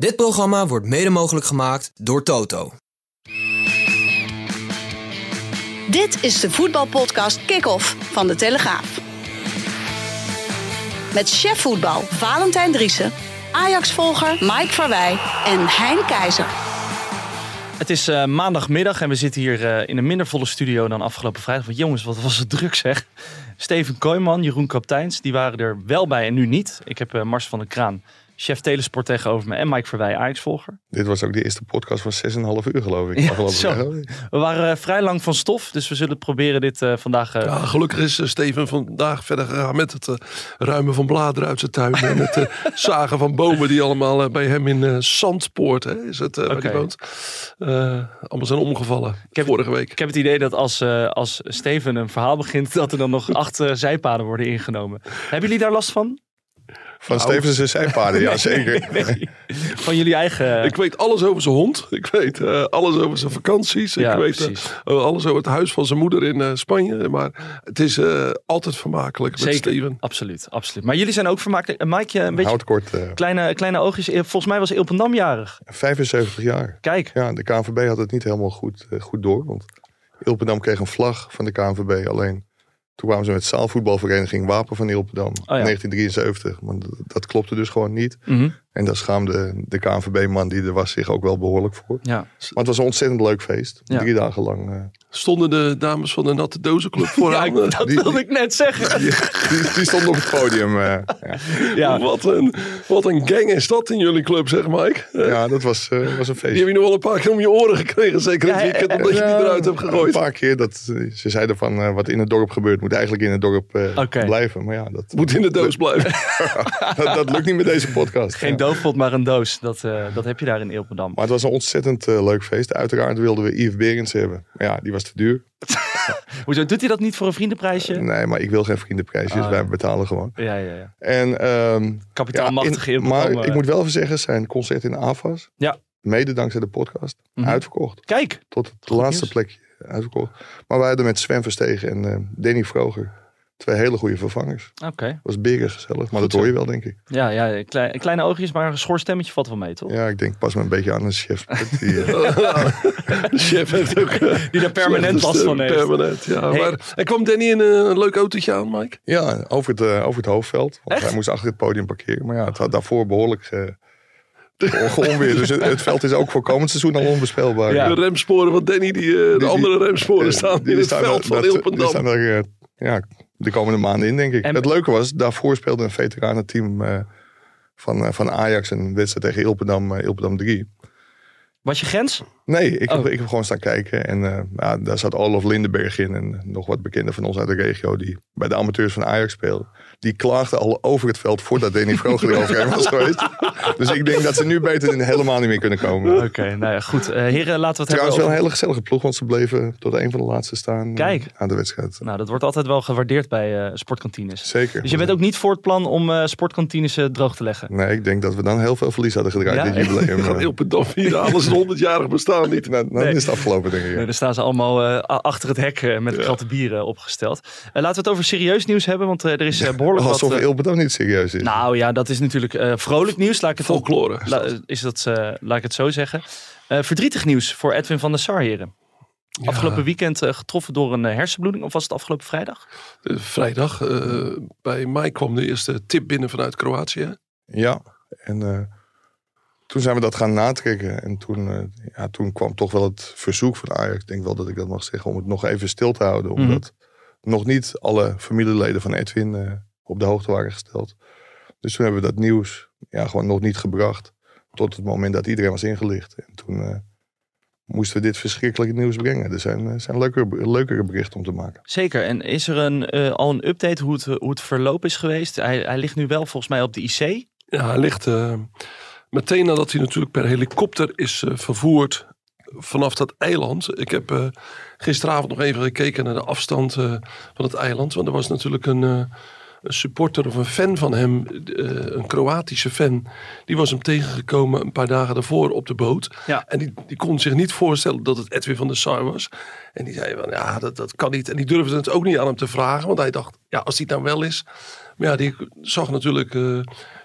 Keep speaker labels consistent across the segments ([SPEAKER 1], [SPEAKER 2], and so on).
[SPEAKER 1] Dit programma wordt mede mogelijk gemaakt door Toto.
[SPEAKER 2] Dit is de voetbalpodcast Kick-Off van De Telegraaf. Met chef voetbal Valentijn Driessen, Ajax-volger Mike Verwij en Hein Keizer.
[SPEAKER 3] Het is eh, maandagmiddag en we zitten hier eh, in een minder volle studio dan afgelopen vrijdag. Want jongens, wat was het druk zeg. Steven Kooijman, Jeroen Kapteins, die waren er wel bij en nu niet. Ik heb eh, Mars van der Kraan, chef Telesport tegenover me en Mike Verwij, Ajax-volger.
[SPEAKER 4] Dit was ook de eerste podcast van 6,5 uur geloof ik.
[SPEAKER 3] Ja, zo. We waren eh, vrij lang van stof, dus we zullen proberen dit eh, vandaag... eh,
[SPEAKER 5] Ja, gelukkig is Steven vandaag verder gegaan met het eh, ruimen van bladeren uit zijn tuin. en het eh, zagen van bomen die allemaal bij hem in eh, Zandpoort, hè, is het, eh, waar
[SPEAKER 3] Oké.
[SPEAKER 5] hij woont, eh, allemaal zijn omgevallen
[SPEAKER 3] heb-
[SPEAKER 5] vorige week.
[SPEAKER 3] Ik heb het idee dat als, eh, als Steven een verhaal begint, dat er dan nog acht zijpaden worden ingenomen. Hebben jullie daar last van?
[SPEAKER 4] Van Stevens en zijpaarden, ja zeker.
[SPEAKER 3] Nee. Van jullie eigen...
[SPEAKER 5] Ik weet alles over zijn hond. Ik weet eh, alles over zijn vakanties.
[SPEAKER 3] Ja,
[SPEAKER 5] ik weet eh,
[SPEAKER 3] precies.
[SPEAKER 5] eh, alles over het huis van zijn moeder in eh, Spanje. Maar het is eh, altijd vermakelijk met
[SPEAKER 3] Zeker,
[SPEAKER 5] Steven.
[SPEAKER 3] absoluut, absoluut. Maar jullie zijn ook vermakelijk. Uh, Mike, een beetje
[SPEAKER 4] Houd kort, eh,
[SPEAKER 3] kleine, kleine oogjes. Volgens mij was Ilpendam jarig.
[SPEAKER 4] 75 jaar.
[SPEAKER 3] Kijk,
[SPEAKER 4] Ja, de KNVB had het niet helemaal goed, goed door. Want Ilpendam kreeg een vlag van de KNVB. Alleen toen kwamen ze met zaalvoetbalvereniging Wapen van Ilpendam.
[SPEAKER 3] Oh ja.
[SPEAKER 4] 1973. Maar dat, dat klopte dus gewoon niet.
[SPEAKER 3] Mhm.
[SPEAKER 4] En daar schaamde de KNVB-man die er was zich ook wel behoorlijk voor.
[SPEAKER 3] ja.
[SPEAKER 4] Maar het was een ontzettend leuk feest.
[SPEAKER 3] Ja.
[SPEAKER 4] Drie dagen lang. eh,
[SPEAKER 5] Stonden de dames van de Natte Dozenclub vooraan.
[SPEAKER 3] ja,
[SPEAKER 5] eh,
[SPEAKER 3] dat
[SPEAKER 4] die-
[SPEAKER 3] wilde ik net zeggen.
[SPEAKER 4] die, die, die stonden op het podium. eh, ja.
[SPEAKER 3] Ja,
[SPEAKER 5] Wat, een, wat een gang is dat in jullie club, zeg Mike.
[SPEAKER 4] Ja, dat was, eh, was een
[SPEAKER 5] Die
[SPEAKER 4] feest.
[SPEAKER 5] heb je nog wel een paar keer om je oren gekregen. Zeker het
[SPEAKER 3] Ja,
[SPEAKER 5] weekend, omdat je die eruit hebt
[SPEAKER 4] Een
[SPEAKER 5] gegooid.
[SPEAKER 4] paar keer. Dat, ze zeiden van eh, wat in het dorp gebeurt moet eigenlijk in het dorp eh,
[SPEAKER 3] Oké.
[SPEAKER 4] blijven. Maar ja, dat,
[SPEAKER 5] Moet in de doos blijven.
[SPEAKER 4] dat, dat lukt niet met deze podcast.
[SPEAKER 3] geen. Doofpot, maar een doos. Dat, eh, dat heb je daar in Ilpendam.
[SPEAKER 4] Maar het was een ontzettend eh, leuk feest. Uiteraard wilden we Yves Berends hebben. Maar ja, die was te duur.
[SPEAKER 3] Hoezo doet hij dat niet voor een vriendenprijsje?
[SPEAKER 4] Nee, maar ik wil geen vriendenprijsjes.
[SPEAKER 3] Ah,
[SPEAKER 4] wij
[SPEAKER 3] ja.
[SPEAKER 4] betalen gewoon.
[SPEAKER 3] Ja, ja, ja.
[SPEAKER 4] En, in-
[SPEAKER 3] Ilpendam.
[SPEAKER 4] Maar
[SPEAKER 3] eh,
[SPEAKER 4] ik moet wel even zeggen, zijn concert in AFAS.
[SPEAKER 3] Ja.
[SPEAKER 4] Mede dankzij de podcast.
[SPEAKER 3] Mhm.
[SPEAKER 4] Uitverkocht.
[SPEAKER 3] Kijk,
[SPEAKER 4] Tot het laatste
[SPEAKER 3] nieuws.
[SPEAKER 4] plekje uitverkocht. Maar wij hadden met Sven Verstegen en eh, Danny Vroger twee hele goede vervangers.
[SPEAKER 3] oké.
[SPEAKER 4] was beren gezellig, maar
[SPEAKER 3] Goed
[SPEAKER 4] dat hoor je wel, denk ik.
[SPEAKER 3] Ja, ja klein, kleine oogjes, maar een schoorstemmetje valt wel mee, toch?
[SPEAKER 4] Ja, ik denk pas me een beetje aan een chef. Die, eh,
[SPEAKER 5] De chef heeft ook... eh,
[SPEAKER 3] Die er permanent last van heeft.
[SPEAKER 5] Permanent, ja.
[SPEAKER 3] Hey.
[SPEAKER 5] Maar er kwam Danny in eh, een leuk autootje aan, Mike.
[SPEAKER 4] ja, over het, over het hoofdveld. Want
[SPEAKER 3] Echt?
[SPEAKER 4] hij moest achter het podium parkeren. Maar ja, het had daarvoor behoorlijk eh onweer. Dus het, het veld is ook voor komend seizoen al onbespeelbaar.
[SPEAKER 3] Ja.
[SPEAKER 5] De remsporen van Danny, die, eh, de
[SPEAKER 4] die-
[SPEAKER 5] andere remsporen
[SPEAKER 4] Eh,
[SPEAKER 5] staan
[SPEAKER 4] die
[SPEAKER 5] in het
[SPEAKER 4] staan
[SPEAKER 5] veld van
[SPEAKER 4] dat- Die
[SPEAKER 5] Ilpendam.
[SPEAKER 4] staan er ja, de komende maanden in, denk ik.
[SPEAKER 3] En-
[SPEAKER 4] het leuke was, daarvoor speelde een veteranenteam eh, van, eh, van Ajax een wedstrijd tegen Ilpendam, Ilpendam 3.
[SPEAKER 3] Was je grens?
[SPEAKER 4] Nee, ik heb,
[SPEAKER 3] Oh.
[SPEAKER 4] ik heb gewoon staan kijken. En eh, ja, daar zat Olaf Lindenberg in. En nog wat bekenden van ons uit de regio. Die bij de amateurs van Ajax speelden. Die klaagden al over het veld voordat Danny Vroger eroverheen was geweest. Dus ik denk dat ze nu beter helemaal niet meer kunnen komen.
[SPEAKER 3] Oké, nou ja, goed. Eh, heren, laten we het hebben
[SPEAKER 4] Trouwens wel een hele gezellige ploeg. Want ze bleven tot een van de laatste staan eh,
[SPEAKER 3] Kijk.
[SPEAKER 4] aan de wedstrijd.
[SPEAKER 3] Nou, dat wordt altijd wel gewaardeerd bij eh, sportkantines.
[SPEAKER 4] Zeker.
[SPEAKER 3] Dus je bent ook niet voor het plan om eh, sportkantines droog te leggen?
[SPEAKER 4] Nee, ik denk dat we dan heel veel verlies hadden gedraaid
[SPEAKER 3] Ja,
[SPEAKER 4] dit jubileum.
[SPEAKER 5] Van
[SPEAKER 4] Eh,
[SPEAKER 5] Ilpendam vieren alles een 100-jarig bestaan niet.
[SPEAKER 4] nou, dan
[SPEAKER 3] Nee.
[SPEAKER 4] is het afgelopen, denk ik.
[SPEAKER 3] Nee, dan staan ze allemaal eh, achter het hek eh, met kratte bieren opgesteld. Laten we het over serieus nieuws hebben, want eh, er is eh, behoorlijk wat...
[SPEAKER 4] Alsof
[SPEAKER 3] eh,
[SPEAKER 4] Ilpendam niet serieus is.
[SPEAKER 3] nou ja, dat is natuurlijk eh, vrolijk nieuws. Laat ik het,
[SPEAKER 5] Folklore. is
[SPEAKER 3] la-
[SPEAKER 5] dat.
[SPEAKER 3] is dat, eh, laat ik het zo zeggen. Eh, verdrietig nieuws voor Edwin van der Sar, heren. Afgelopen weekend getroffen door een hersenbloeding, of was het afgelopen vrijdag?
[SPEAKER 5] Vrijdag, eh, bij mij kwam de eerste tip binnen vanuit Kroatië.
[SPEAKER 4] Ja, en eh, toen zijn we dat gaan natrekken. En toen, ja, toen kwam toch wel het verzoek van Ajax, ik denk wel dat ik dat mag zeggen, om het nog even stil te houden.
[SPEAKER 3] Mhm.
[SPEAKER 4] Omdat nog niet alle familieleden van Edwin eh, op de hoogte waren gesteld. Dus toen hebben we dat nieuws ja, gewoon nog niet gebracht. Tot het moment dat iedereen was ingelicht. En toen eh, moesten we dit verschrikkelijke nieuws brengen. Er zijn, er zijn leukere, leukere berichten om te maken.
[SPEAKER 3] Zeker. En is er een, eh, al een update hoe het, hoe het verloop is geweest? Hij, hij ligt nu wel volgens mij op de IC.
[SPEAKER 5] Ja, hij ligt eh, meteen nadat hij natuurlijk per helikopter is eh, vervoerd vanaf dat eiland. Ik heb eh, gisteravond nog even gekeken naar de afstand eh, van het eiland. Want er was natuurlijk een, eh, een supporter of een fan van hem, eh, een Kroatische fan. Die was hem tegengekomen een paar dagen daarvoor op de boot.
[SPEAKER 3] Ja.
[SPEAKER 5] En die, die kon zich niet voorstellen dat het Edwin van der Sar was. En die zei van ja, dat, dat kan niet. En die durfde het ook niet aan hem te vragen. Want hij dacht, ja, als hij het nou wel is. Maar ja, die zag natuurlijk eh,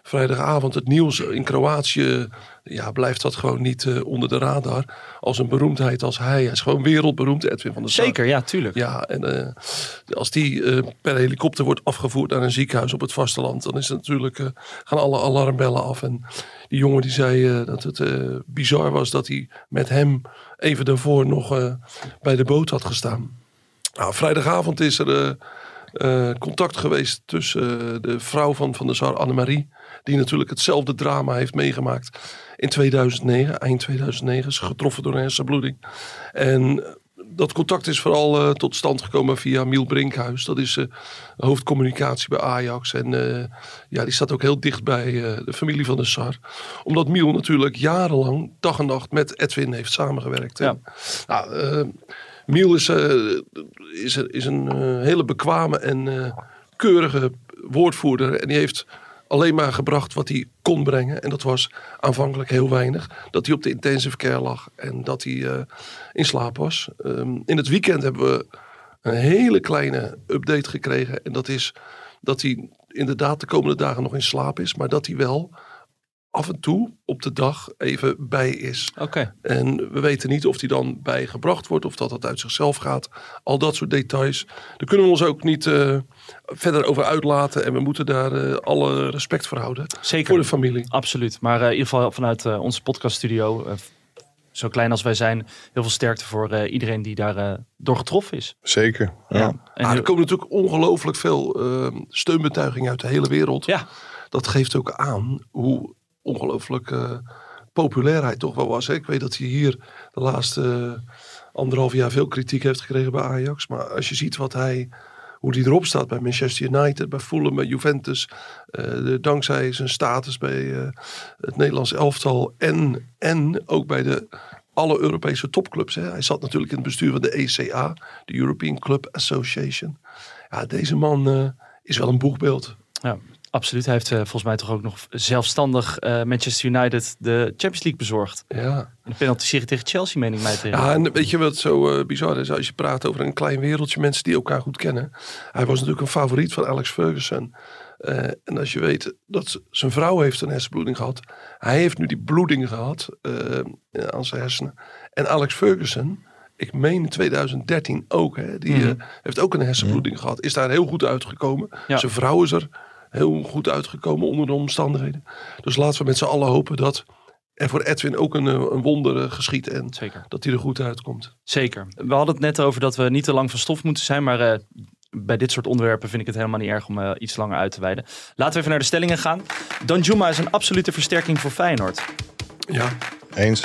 [SPEAKER 5] vrijdagavond het nieuws in Kroatië. Ja, blijft dat gewoon niet eh, onder de radar. Als een beroemdheid als hij. Hij is gewoon wereldberoemd, Edwin van der Sar.
[SPEAKER 3] Zeker, ja, tuurlijk.
[SPEAKER 5] Ja, en eh, als die eh, per helikopter wordt afgevoerd naar een ziekenhuis op het vasteland, dan is het natuurlijk, gaan alle alarmbellen af. En die jongen die zei dat het bizar was dat hij met hem even daarvoor nog bij de boot had gestaan. Nou, vrijdagavond is er contact geweest tussen de vrouw van Van der Sar, Annemarie, die natuurlijk hetzelfde drama heeft meegemaakt in 2009, eind 2009, is getroffen door een hersenbloeding. En dat contact is vooral eh, tot stand gekomen via Miel Brinkhuis. Dat is eh, hoofdcommunicatie bij Ajax. En eh, ja, die staat ook heel dicht bij eh, de familie van de Sar. Omdat Miel natuurlijk jarenlang dag en nacht met Edwin heeft samengewerkt.
[SPEAKER 3] Ja.
[SPEAKER 5] En, nou, eh, Miel is, eh, is, is een eh, hele bekwame en eh, keurige woordvoerder. En die heeft alleen maar gebracht wat hij kon brengen. En dat was aanvankelijk heel weinig. Dat hij op de intensive care lag en dat hij eh, in slaap was. Ehm, in het weekend hebben we een hele kleine update gekregen. En dat is dat hij inderdaad de komende dagen nog in slaap is. Maar dat hij wel af en toe op de dag even bij is.
[SPEAKER 3] Oké.
[SPEAKER 5] En we weten niet of die dan bijgebracht wordt of dat het uit zichzelf gaat. Al dat soort details. Daar kunnen we ons ook niet eh, verder over uitlaten. En we moeten daar eh, alle respect voor houden.
[SPEAKER 3] Zeker.
[SPEAKER 5] Voor de familie.
[SPEAKER 3] Absoluut. Maar eh, in ieder geval vanuit eh, onze podcaststudio, zo klein als wij zijn, heel veel sterkte voor eh, iedereen die daar eh, door getroffen is.
[SPEAKER 4] Zeker. Ja.
[SPEAKER 3] En
[SPEAKER 5] Ah, er komen natuurlijk ongelooflijk veel eh, steunbetuigingen uit de hele wereld.
[SPEAKER 3] ja,
[SPEAKER 5] Dat geeft ook aan hoe ongelooflijk eh, populair hij toch wel was. Hè? Ik weet dat hij hier de laatste eh, anderhalf jaar veel kritiek heeft gekregen bij Ajax. Maar als je ziet wat hij, hoe hij erop staat bij Manchester United, bij Fulham, bij Juventus. eh, dankzij zijn status bij het Nederlands elftal. En, en ook bij de alle Europese topclubs. Hè. Hij zat natuurlijk in het bestuur van de ECA, de European Club Association. Ja, deze man is wel een boegbeeld.
[SPEAKER 3] ja, absoluut. Hij heeft eh, volgens mij toch ook nog zelfstandig eh, Manchester United de Champions League bezorgd.
[SPEAKER 5] Ja.
[SPEAKER 3] De penalty-serie tegen Chelsea, meen ik mij tegen.
[SPEAKER 5] Ja, en weet je wat zo eh, bizar is? Als je praat over een klein wereldje, mensen die elkaar goed kennen. Hij was natuurlijk een favoriet van Alex Ferguson. Eh, en als je weet dat zijn vrouw heeft een hersenbloeding gehad. Hij heeft nu die bloeding gehad eh, aan zijn hersenen. En Alex Ferguson, ik meen in 2013 ook, hè, die
[SPEAKER 3] Mhm.
[SPEAKER 5] heeft ook een hersenbloeding gehad. Is daar heel goed uitgekomen.
[SPEAKER 3] Ja.
[SPEAKER 5] Zijn vrouw is er heel goed uitgekomen onder de omstandigheden. Dus laten we met z'n allen hopen dat er voor Edwin ook een, eh, een wonder eh, geschiet. En
[SPEAKER 3] Zeker.
[SPEAKER 5] dat hij er goed uitkomt.
[SPEAKER 3] Zeker. We hadden het net over dat we niet te lang van stof moeten zijn, maar eh, bij dit soort onderwerpen vind ik het helemaal niet erg om iets langer uit te wijden. Laten we even naar de stellingen gaan. Danjuma is een absolute versterking voor Feyenoord.
[SPEAKER 5] Ja,
[SPEAKER 4] Eens.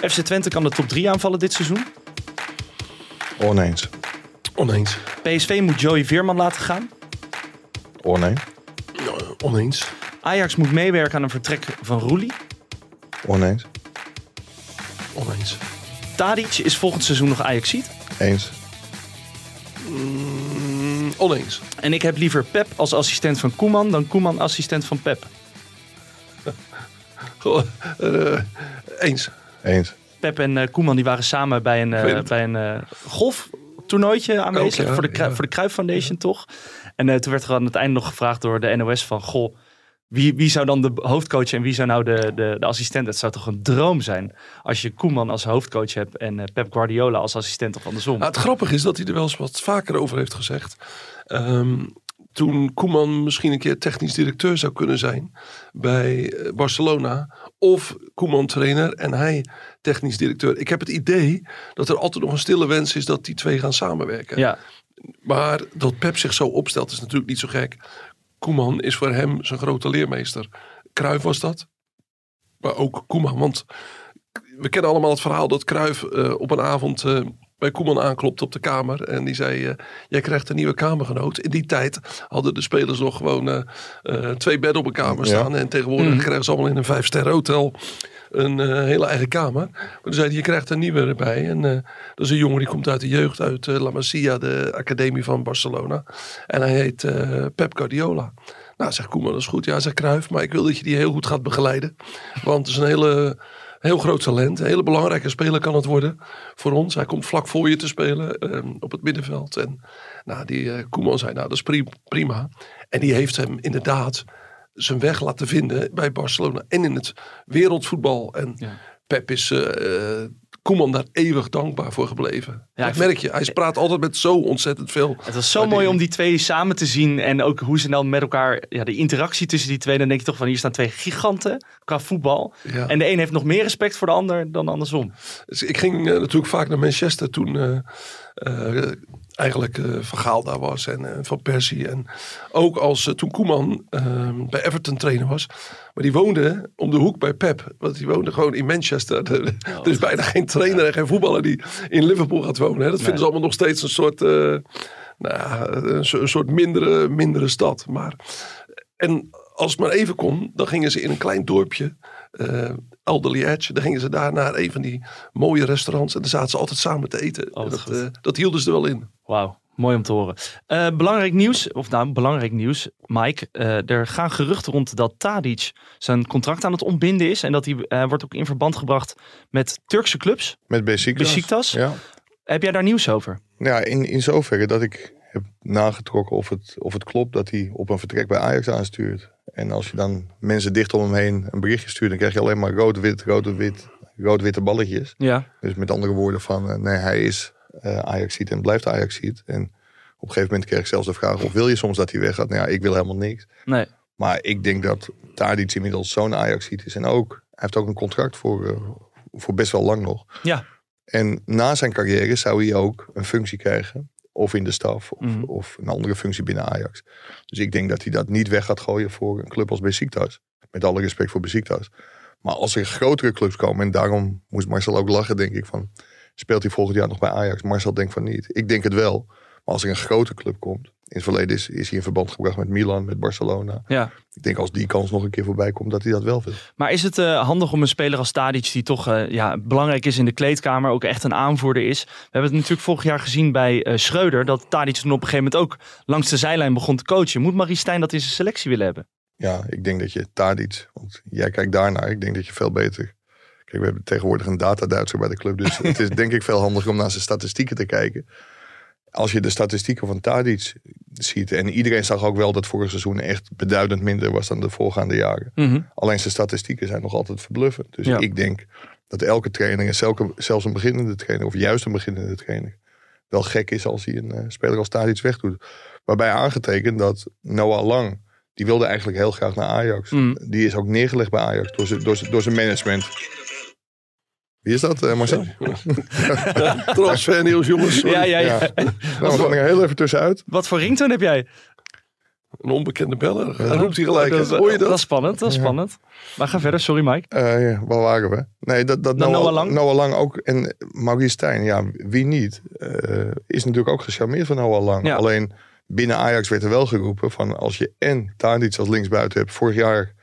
[SPEAKER 3] FC Twente kan de top 3 aanvallen dit seizoen.
[SPEAKER 4] Oneens.
[SPEAKER 5] oneens.
[SPEAKER 3] PSV moet Joey Veerman laten gaan.
[SPEAKER 4] Oneens.
[SPEAKER 5] Nou, oneens.
[SPEAKER 3] Ajax moet meewerken aan een vertrek van Roelie.
[SPEAKER 4] Oneens.
[SPEAKER 5] Oneens.
[SPEAKER 3] Tadic is volgend seizoen nog Ajaxiet.
[SPEAKER 4] Eens.
[SPEAKER 5] Mm, oneens.
[SPEAKER 3] En ik heb liever Pep als assistent van Koeman dan Koeman assistent van Pep.
[SPEAKER 5] Goh, eh, eens.
[SPEAKER 4] Eens.
[SPEAKER 3] Pep en eh, Koeman die waren samen bij een, eh, bij een golftoernooitje aanwezig.
[SPEAKER 5] Ook, ja,
[SPEAKER 3] voor, de,
[SPEAKER 5] ja.
[SPEAKER 3] voor de Cruyff Foundation toch? En eh, toen werd er aan het einde nog gevraagd door de NOS van... Goh, wie, wie zou dan de hoofdcoach en wie zou nou de, de, de assistent? Het zou toch een droom zijn als je Koeman als hoofdcoach hebt... en eh, Pep Guardiola als assistent of andersom.
[SPEAKER 5] Nou, het grappige is dat hij er wel eens wat vaker over heeft gezegd. Ehm, toen Koeman misschien een keer technisch directeur zou kunnen zijn bij eh, Barcelona. Of Koeman trainer en hij technisch directeur. Ik heb het idee dat er altijd nog een stille wens is dat die twee gaan samenwerken.
[SPEAKER 3] ja,
[SPEAKER 5] Maar dat Pep zich zo opstelt is natuurlijk niet zo gek. Koeman is voor hem zijn grote leermeester. Cruijff was dat. Maar ook Koeman. Want we kennen allemaal het verhaal dat Cruijff eh, op een avond eh, bij Koeman aanklopte op de kamer. En die zei, eh, jij krijgt een nieuwe kamergenoot. In die tijd hadden de spelers nog gewoon eh, eh, twee bedden op een kamer
[SPEAKER 4] Ja.
[SPEAKER 5] staan. En tegenwoordig
[SPEAKER 3] Mhm.
[SPEAKER 5] krijgen ze allemaal in een vijfsterren hotel een hele eigen kamer. Maar toen zei hij, je krijgt een nieuwe erbij. En dat is een jongen die komt uit de jeugd, uit La Masia, de academie van Barcelona. En hij heet Pep Guardiola. Nou, zegt Koeman, dat is goed. Ja, zegt Cruijff, maar ik wil dat je die heel goed gaat begeleiden. Want het is een hele, heel groot talent. Een hele belangrijke speler kan het worden voor ons. Hij komt vlak voor je te spelen eh, op het middenveld. En nou, die eh, Koeman zei, nou, dat is pri- prima. En die heeft hem inderdaad zijn weg laten vinden bij Barcelona en in het wereldvoetbal. En
[SPEAKER 3] Ja.
[SPEAKER 5] Pep is eh, eh, Koeman daar eeuwig dankbaar voor gebleven.
[SPEAKER 3] Ja,
[SPEAKER 5] dat
[SPEAKER 3] ik
[SPEAKER 5] merk je. Hij praat altijd met zo ontzettend veel.
[SPEAKER 3] Het was zo mooi om die twee samen te zien. En ook hoe ze dan met elkaar, ja, de interactie tussen die twee. Dan denk je toch van, hier staan twee giganten qua voetbal.
[SPEAKER 5] Ja.
[SPEAKER 3] En de een heeft nog meer respect voor de ander dan andersom.
[SPEAKER 5] Dus ik ging eh, natuurlijk vaak naar Manchester toen eh, eh, eigenlijk eh Van Gaal daar was en eh, Van Persie. En ook als eh, toen Koeman bij Everton trainer was. Maar die woonde om de hoek bij Pep. Want die woonde gewoon in Manchester. er is bijna geen trainer en geen voetballer die in Liverpool gaat wonen. Hè. Dat vinden ze allemaal nog steeds een soort, nou, een, een soort mindere, mindere stad. Maar, en als het maar even kon, dan gingen ze in een klein dorpje eh Elderly Edge. Dan gingen ze daar naar een van die mooie restaurants. En dan zaten ze altijd samen te eten.
[SPEAKER 3] wat
[SPEAKER 5] dat, eh, dat hielden ze er wel in.
[SPEAKER 3] Wauw, mooi om te horen. Eh, belangrijk nieuws, of nou, belangrijk nieuws, Mike. Eh, er gaan geruchten rond dat Tadic zijn contract aan het ontbinden is. En dat hij eh, wordt ook in verband gebracht met Turkse clubs.
[SPEAKER 4] Met Besiktas.
[SPEAKER 3] Besiktas?
[SPEAKER 4] Ja.
[SPEAKER 3] Heb jij daar nieuws over?
[SPEAKER 4] Ja, in, in zoverre dat ik heb nagetrokken of het, of het klopt dat hij op een vertrek bij Ajax aanstuurt. En als je dan mensen dicht om hem heen een berichtje stuurt, dan krijg je alleen maar rood-wit, rood-wit, rood-witte balletjes.
[SPEAKER 3] Ja.
[SPEAKER 4] Dus met andere woorden van, eh, nee, hij is eh Ajax en blijft Ajax ziet. En op een gegeven moment kreeg ik zelfs de vraag, of wil je soms dat hij weggaat? Nou ja, ik wil helemaal niks.
[SPEAKER 3] Nee.
[SPEAKER 4] Maar ik denk dat Tadic inmiddels zo'n Ajax ziet is. En ook, hij heeft ook een contract voor, eh, voor best wel lang nog.
[SPEAKER 3] Ja.
[SPEAKER 4] En na zijn carrière zou hij ook een functie krijgen. Of in de staf, of,
[SPEAKER 3] Mhm.
[SPEAKER 4] of een andere functie binnen Ajax. Dus ik denk dat hij dat niet weg gaat gooien voor een club als Besiktas. Met alle respect voor Besiktas. Maar als er grotere clubs komen, en daarom moest Marcel ook lachen, denk ik van... Speelt hij volgend jaar nog bij Ajax? Marcel denkt van niet. Ik denk het wel. Maar als er een grote club komt... In het verleden is, is hij in verband gebracht met Milan, met Barcelona.
[SPEAKER 3] ja.
[SPEAKER 4] Ik denk als die kans nog een keer voorbij komt, dat hij dat wel wil.
[SPEAKER 3] Maar is het eh, handig om een speler als Tadic, die toch eh, ja, belangrijk is in de kleedkamer, ook echt een aanvoerder is? We hebben het natuurlijk vorig jaar gezien bij eh Schreuder, dat Tadic toen op een gegeven moment ook langs de zijlijn begon te coachen. Moet Marie Stijn dat in zijn selectie willen hebben?
[SPEAKER 4] Ja, ik denk dat je Tadic, want jij kijkt daarnaar, ik denk dat je veel beter... Kijk, we hebben tegenwoordig een data-Duitser bij de club, dus het is denk ik veel handiger om naar zijn statistieken te kijken. Als je de statistieken van Tadic ziet, en iedereen zag ook wel dat vorig seizoen echt beduidend minder was dan de voorgaande jaren. Alleen zijn statistieken zijn nog altijd verbluffend. Dus
[SPEAKER 3] Ja.
[SPEAKER 4] ik denk dat elke trainer, en zelfs een beginnende trainer, of juist een beginnende trainer, wel gek is als hij een eh, speler als Tadic wegdoet. Waarbij aangetekend dat Noah Lang, die wilde eigenlijk heel graag naar Ajax.
[SPEAKER 3] Mm.
[SPEAKER 4] Die is ook neergelegd bij Ajax door zijn management. Wie is dat, eh, Marcel?
[SPEAKER 5] Transfernieuws, jongens. Sorry.
[SPEAKER 3] Ja, ja, ja.
[SPEAKER 4] Ja. Nou, we gaan er heel even tussenuit.
[SPEAKER 3] Wat voor ringtone heb jij?
[SPEAKER 5] Een onbekende beller. Hij roept hij gelijk.
[SPEAKER 3] dat?
[SPEAKER 5] Hoor je dat?
[SPEAKER 3] is spannend, dat is spannend. Maar ga verder, sorry Mike.
[SPEAKER 4] Eh, ja, waar waren we? Nee, dat, dat
[SPEAKER 3] Dan
[SPEAKER 4] Noah,
[SPEAKER 3] Noah Lang?
[SPEAKER 4] Noah Lang ook. En Maurice Stijn, ja, wie niet? eh, is natuurlijk ook gecharmeerd van Noah Lang.
[SPEAKER 3] Ja.
[SPEAKER 4] Alleen binnen Ajax werd er wel geroepen van als je en Tadic als linksbuiten hebt. Vorig jaar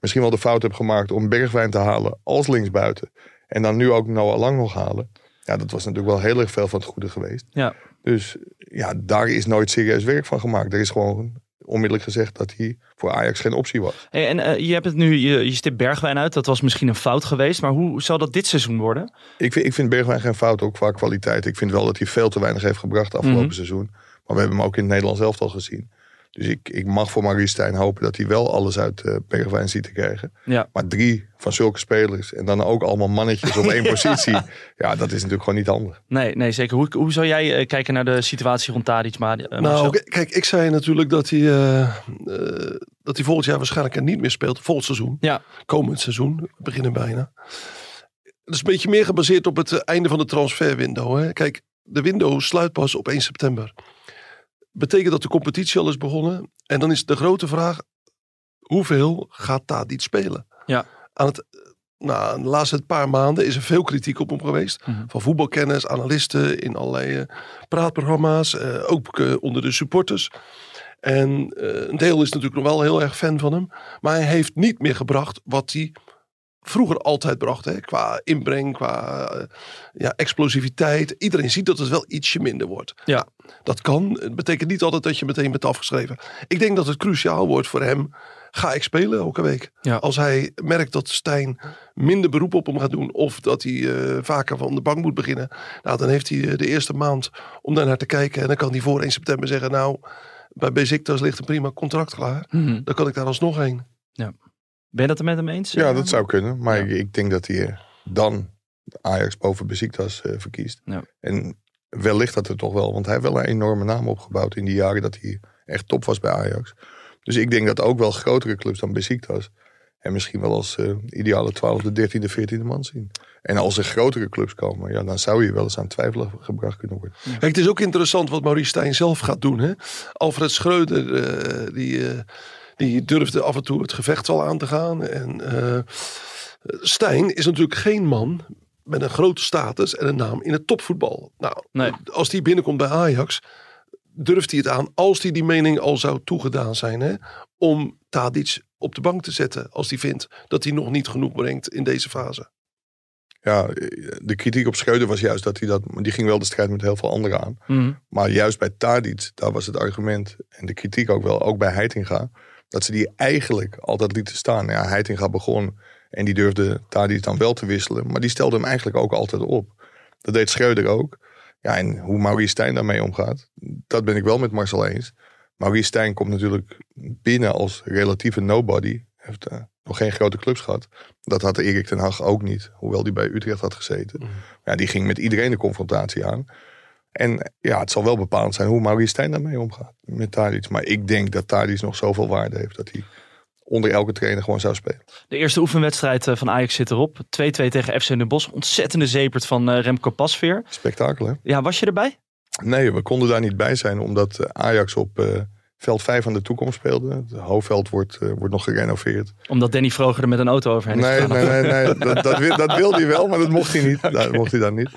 [SPEAKER 4] misschien wel de fout hebt gemaakt om Bergwijn te halen als linksbuiten. En dan nu ook Noah Lang nog halen. Ja, dat was natuurlijk wel heel erg veel van het goede geweest.
[SPEAKER 3] Ja.
[SPEAKER 4] Dus ja, daar is nooit serieus werk van gemaakt. Er is gewoon onmiddellijk gezegd dat hij voor Ajax geen optie was.
[SPEAKER 3] Hey, en eh, je hebt het nu, je, je stipt Bergwijn uit. Dat was misschien een fout geweest. Maar hoe zal dat dit seizoen worden?
[SPEAKER 4] Ik vind, ik vind Bergwijn geen fout, ook qua kwaliteit. Ik vind wel dat hij veel te weinig heeft gebracht afgelopen
[SPEAKER 3] Mhm.
[SPEAKER 4] seizoen. Maar we hebben hem ook in het Nederlands elftal gezien. Dus ik, ik mag voor Maurice Stijn hopen dat hij wel alles uit Bergwijn ziet te krijgen.
[SPEAKER 3] Ja.
[SPEAKER 4] Maar drie van zulke spelers en dan ook allemaal mannetjes op één positie. Ja, dat is natuurlijk gewoon niet handig.
[SPEAKER 3] Nee, nee zeker. Hoe, hoe zou jij eh, kijken naar de situatie rond Tadic? Maar, eh?
[SPEAKER 5] Nou, kijk, ik zei natuurlijk dat hij, eh, eh, dat hij volgend jaar waarschijnlijk er niet meer speelt. Volgend seizoen.
[SPEAKER 3] Ja.
[SPEAKER 5] Komend seizoen. We beginnen bijna. Het is een beetje meer gebaseerd op het einde van de transferwindow. Hè. Kijk, de window sluit pas op 1 september. Betekent dat de competitie al is begonnen. En dan is de grote vraag, hoeveel gaat Tadic spelen?
[SPEAKER 3] Ja.
[SPEAKER 5] Aan het, nou, de laatste paar maanden is er veel kritiek op hem geweest.
[SPEAKER 3] Mhm.
[SPEAKER 5] Van voetbalkenners, analisten, in allerlei eh, praatprogramma's. eh, ook eh, onder de supporters. En een deel is natuurlijk nog wel heel erg fan van hem. Maar hij heeft niet meer gebracht wat hij vroeger altijd bracht. Hè? Qua inbreng, qua eh, ja, explosiviteit. Iedereen ziet dat het wel ietsje minder wordt.
[SPEAKER 3] Ja.
[SPEAKER 5] Dat kan. Het betekent niet altijd dat je meteen bent afgeschreven. Ik denk dat het cruciaal wordt voor hem. Ga ik spelen elke week?
[SPEAKER 3] Ja.
[SPEAKER 5] Als hij merkt dat Stijn minder beroep op hem gaat doen. Of dat hij eh, vaker van de bank moet beginnen. Nou, dan heeft hij eh, de eerste maand om daar naar te kijken. En dan kan hij voor 1 september zeggen. Nou, bij Beziktas ligt een prima contract klaar.
[SPEAKER 3] Mhm.
[SPEAKER 5] Dan kan ik daar alsnog heen.
[SPEAKER 3] Ben je dat er met hem eens?
[SPEAKER 4] Ja,
[SPEAKER 3] eh,
[SPEAKER 4] dat zou kunnen. Maar
[SPEAKER 3] Ja.
[SPEAKER 4] ik, ik denk dat hij eh, dan Ajax boven Besiktas eh, verkiest.
[SPEAKER 3] Ja.
[SPEAKER 4] En wellicht dat er toch wel. Want hij heeft wel een enorme naam opgebouwd in die jaren dat hij echt top was bij Ajax. Dus ik denk dat ook wel grotere clubs dan Besiktas. En misschien wel als eh, ideale 12e, 13e, 14e man zien. En als er grotere clubs komen, ja, dan zou je wel eens aan twijfel gebracht kunnen worden.
[SPEAKER 5] Kijk, het is ook interessant wat Maurice Stijn zelf gaat doen. Hè? Alfred Schreuder, eh, die, eh, die durfde af en toe het gevecht al aan te gaan. En eh, Stijn is natuurlijk geen man met een grote status en een naam in het topvoetbal. Nou,
[SPEAKER 3] Nee.
[SPEAKER 5] als die binnenkomt bij Ajax, durft hij het aan, als hij die mening al zou toegedaan zijn, hè, om Tadic op de bank te zetten. Als hij vindt dat hij nog niet genoeg brengt in deze fase.
[SPEAKER 4] Ja, de kritiek op Schreuder was juist dat hij dat... Die ging wel de strijd met heel veel anderen aan.
[SPEAKER 3] Mhm.
[SPEAKER 4] Maar juist bij Tadic, daar was het argument en de kritiek ook wel, ook bij Heitinga, dat ze die eigenlijk altijd lieten staan. Ja, Heitinga begon en die durfde Tadic dan wel te wisselen, maar die stelde hem eigenlijk ook altijd op. Dat deed Schreuder ook. Ja, en hoe Maurice Stijn daarmee omgaat, dat ben ik wel met Marcel eens. Maurice Stijn komt natuurlijk binnen als relatieve nobody. Heeft eh, nog geen grote clubs gehad. Dat had Erik ten Hag ook niet, hoewel die bij Utrecht had gezeten. Ja, die ging met iedereen de confrontatie aan. En ja, het zal wel bepalend zijn hoe Maurice Stijn daarmee omgaat met Tadic. Maar ik denk dat Tadic nog zoveel waarde heeft dat hij onder elke trainer gewoon zou spelen.
[SPEAKER 3] De eerste oefenwedstrijd eh, van Ajax zit erop. 2-2 tegen FC Den Bosch. Ontzettende zepert van eh, Remco Pasveer.
[SPEAKER 4] Spektakel, hè?
[SPEAKER 3] Ja, was je erbij?
[SPEAKER 4] Nee, we konden daar niet bij zijn omdat eh, Ajax op veld 5 aan de toekomst speelde. Het hoofdveld wordt, eh, wordt nog gerenoveerd.
[SPEAKER 3] Omdat Danny Vroger er met een auto overheen is
[SPEAKER 4] Nee, nee, nee, nee. Dat, dat, wil- dat wilde hij wel, maar dat mocht hij niet. Dat mocht hij dan niet.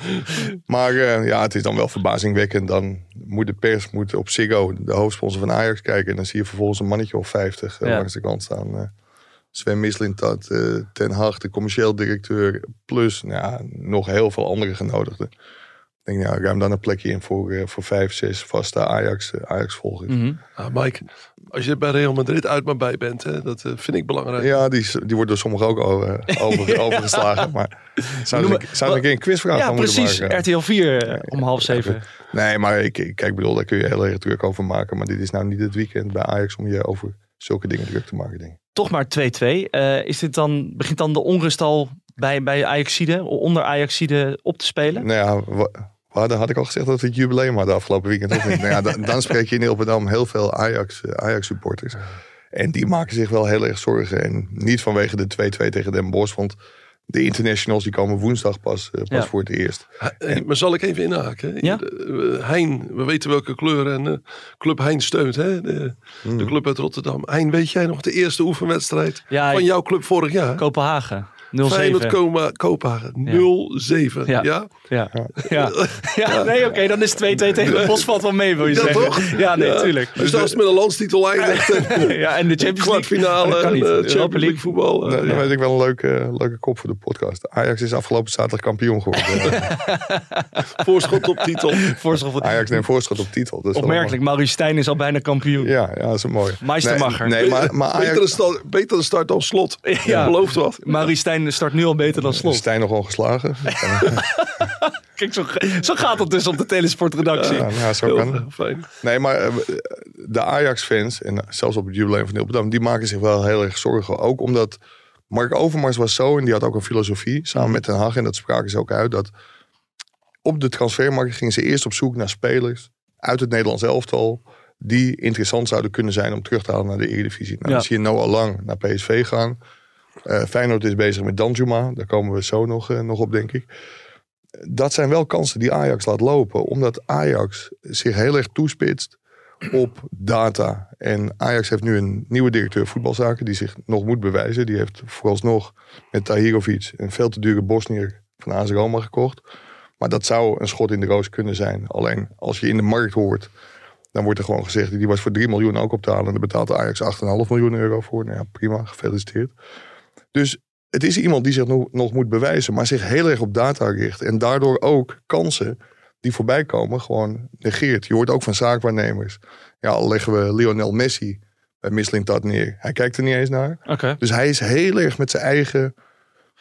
[SPEAKER 4] Maar eh, ja, het is dan wel verbazingwekkend. Dan moet de pers moet op Ziggo, de hoofdsponsor van Ajax, kijken. En dan zie je vervolgens een mannetje of 50 eh,
[SPEAKER 3] Ja.
[SPEAKER 4] langs de kant staan. Sven Mislintat, Ten Hag, de commercieel directeur. Plus nou ja, nog heel veel andere genodigden. Ik denk, ja, ruim dan een plekje in voor, eh, voor vijf, zes vaste Ajax, eh, Ajax-volgers.
[SPEAKER 3] Mhm.
[SPEAKER 5] Ah, Mike, als je bij Real Madrid uit maar bij bent, hè, dat eh, vind ik belangrijk.
[SPEAKER 4] Ja, die, die wordt door sommigen ook over, over, overgeslagen. Maar zou ik zou ik een keer een quizvraag
[SPEAKER 3] Ja,
[SPEAKER 4] van moeten
[SPEAKER 3] precies.
[SPEAKER 4] maken?
[SPEAKER 3] RTL 4 eh, om half zeven.
[SPEAKER 4] Nee, maar ik, ik- kijk, bedoel, daar kun je heel erg druk over maken. Maar dit is nou niet het weekend bij Ajax om je over zulke dingen druk te maken, denk ik.
[SPEAKER 3] Toch maar 2-2. Eh, is dit dan, begint dan de onrust al bij, bij Ajaxide, onder Ajaxide op te spelen?
[SPEAKER 4] Nou ja, we hadden, had ik al gezegd dat we het jubileum hadden afgelopen weekend. Of niet? nou ja, dan, dan spreek je in Ilpendam heel veel Ajax, eh, Ajax supporters. En die maken zich wel heel erg zorgen. En niet vanwege de 2-2 tegen Den Bosch. Want de internationals die komen woensdag pas, eh, pas
[SPEAKER 3] Ja.
[SPEAKER 4] voor het eerst.
[SPEAKER 5] Hey, maar zal ik even inhaken?
[SPEAKER 3] Ja?
[SPEAKER 5] Eh, Hein, we weten welke kleur en eh, Club Hein steunt. Hè? De,
[SPEAKER 4] Hmm.
[SPEAKER 5] de club uit Rotterdam. Hein, weet jij nog de eerste oefenwedstrijd
[SPEAKER 3] Ja,
[SPEAKER 5] van jouw club vorig jaar?
[SPEAKER 3] Kopenhagen. 0-7.
[SPEAKER 5] Feyenoord Koma, Kopenhagen. 0-7.
[SPEAKER 3] Ja.
[SPEAKER 5] Ja.
[SPEAKER 3] Ja. Ja. ja, nee, oké, dan is 2-2 tegen de Bos valt wel mee, wil je
[SPEAKER 5] Ja,
[SPEAKER 3] zeggen.
[SPEAKER 5] toch?
[SPEAKER 3] Ja, nee,
[SPEAKER 5] Ja.
[SPEAKER 3] tuurlijk.
[SPEAKER 5] Dus als het met een landstitel eindigt. eh,
[SPEAKER 3] ja, en de Champions League.
[SPEAKER 5] kwartfinale.
[SPEAKER 3] Dat kan niet.
[SPEAKER 5] eh, Champions League
[SPEAKER 3] League.
[SPEAKER 5] voetbal. eh,
[SPEAKER 4] Dan, weet ik wel een leuke, leuke kop voor de podcast. Ajax is afgelopen zaterdag kampioen geworden.
[SPEAKER 5] Voorschot op titel.
[SPEAKER 3] Voorstel van-
[SPEAKER 4] Ajax neemt voorschot op titel. Dat is wel
[SPEAKER 3] Opmerkelijk, Maurice Stijn is al bijna kampioen.
[SPEAKER 4] Ja, ja, dat is een mooi.
[SPEAKER 3] Meistermacher.
[SPEAKER 4] Nee, nee maar, maar Ajax...
[SPEAKER 5] Betere, start, betere start dan slot.
[SPEAKER 3] Ja.
[SPEAKER 5] Belooft wat.
[SPEAKER 3] Maurice Stijn start nu al beter dan
[SPEAKER 4] Is
[SPEAKER 3] Slot.
[SPEAKER 4] Stijn nog ongeslagen?
[SPEAKER 3] Kijk, zo, zo gaat het dus op de telesportredactie.
[SPEAKER 4] Ja, ja, zo kan
[SPEAKER 5] fijn.
[SPEAKER 4] Nee, maar eh, de Ajax-fans, en zelfs op het jubileum van Ilpendam, die maken zich wel heel erg zorgen. Ook omdat Mark Overmars was zo, en die had ook een filosofie, samen met Den Haag, en dat spraken ze ook uit, dat op de transfermarkt gingen ze eerst op zoek naar spelers uit het Nederlands elftal, die interessant zouden kunnen zijn om terug te halen naar de Eredivisie. Nou,
[SPEAKER 3] Ja.
[SPEAKER 4] dan zie je Noah Lang naar PSV gaan. Eh Feyenoord is bezig met Danjuma, daar komen we zo nog, eh, nog op, denk ik. Dat zijn wel kansen die Ajax laat lopen, omdat Ajax zich heel erg toespitst op data. En Ajax heeft nu een nieuwe directeur voetbalzaken die zich nog moet bewijzen. Die heeft vooralsnog met Tahirovic een veel te dure Bosnier van AS Roma gekocht. Maar dat zou een schot in de roos kunnen zijn. Alleen als je in de markt hoort, dan wordt er gewoon gezegd... die was voor 3 miljoen ook op te halen. En daar betaalt Ajax 8,5 miljoen euro voor. Nou ja, prima, gefeliciteerd. Dus het is iemand die zich nog, nog moet bewijzen... maar zich heel erg op data richt. En daardoor ook kansen die voorbij komen gewoon negeert. Je hoort ook van zaakwaarnemers. Ja, al leggen we Lionel Messi bij Mislintat neer. Hij kijkt er niet eens naar.
[SPEAKER 3] Oké.
[SPEAKER 4] Dus hij is heel erg met zijn eigen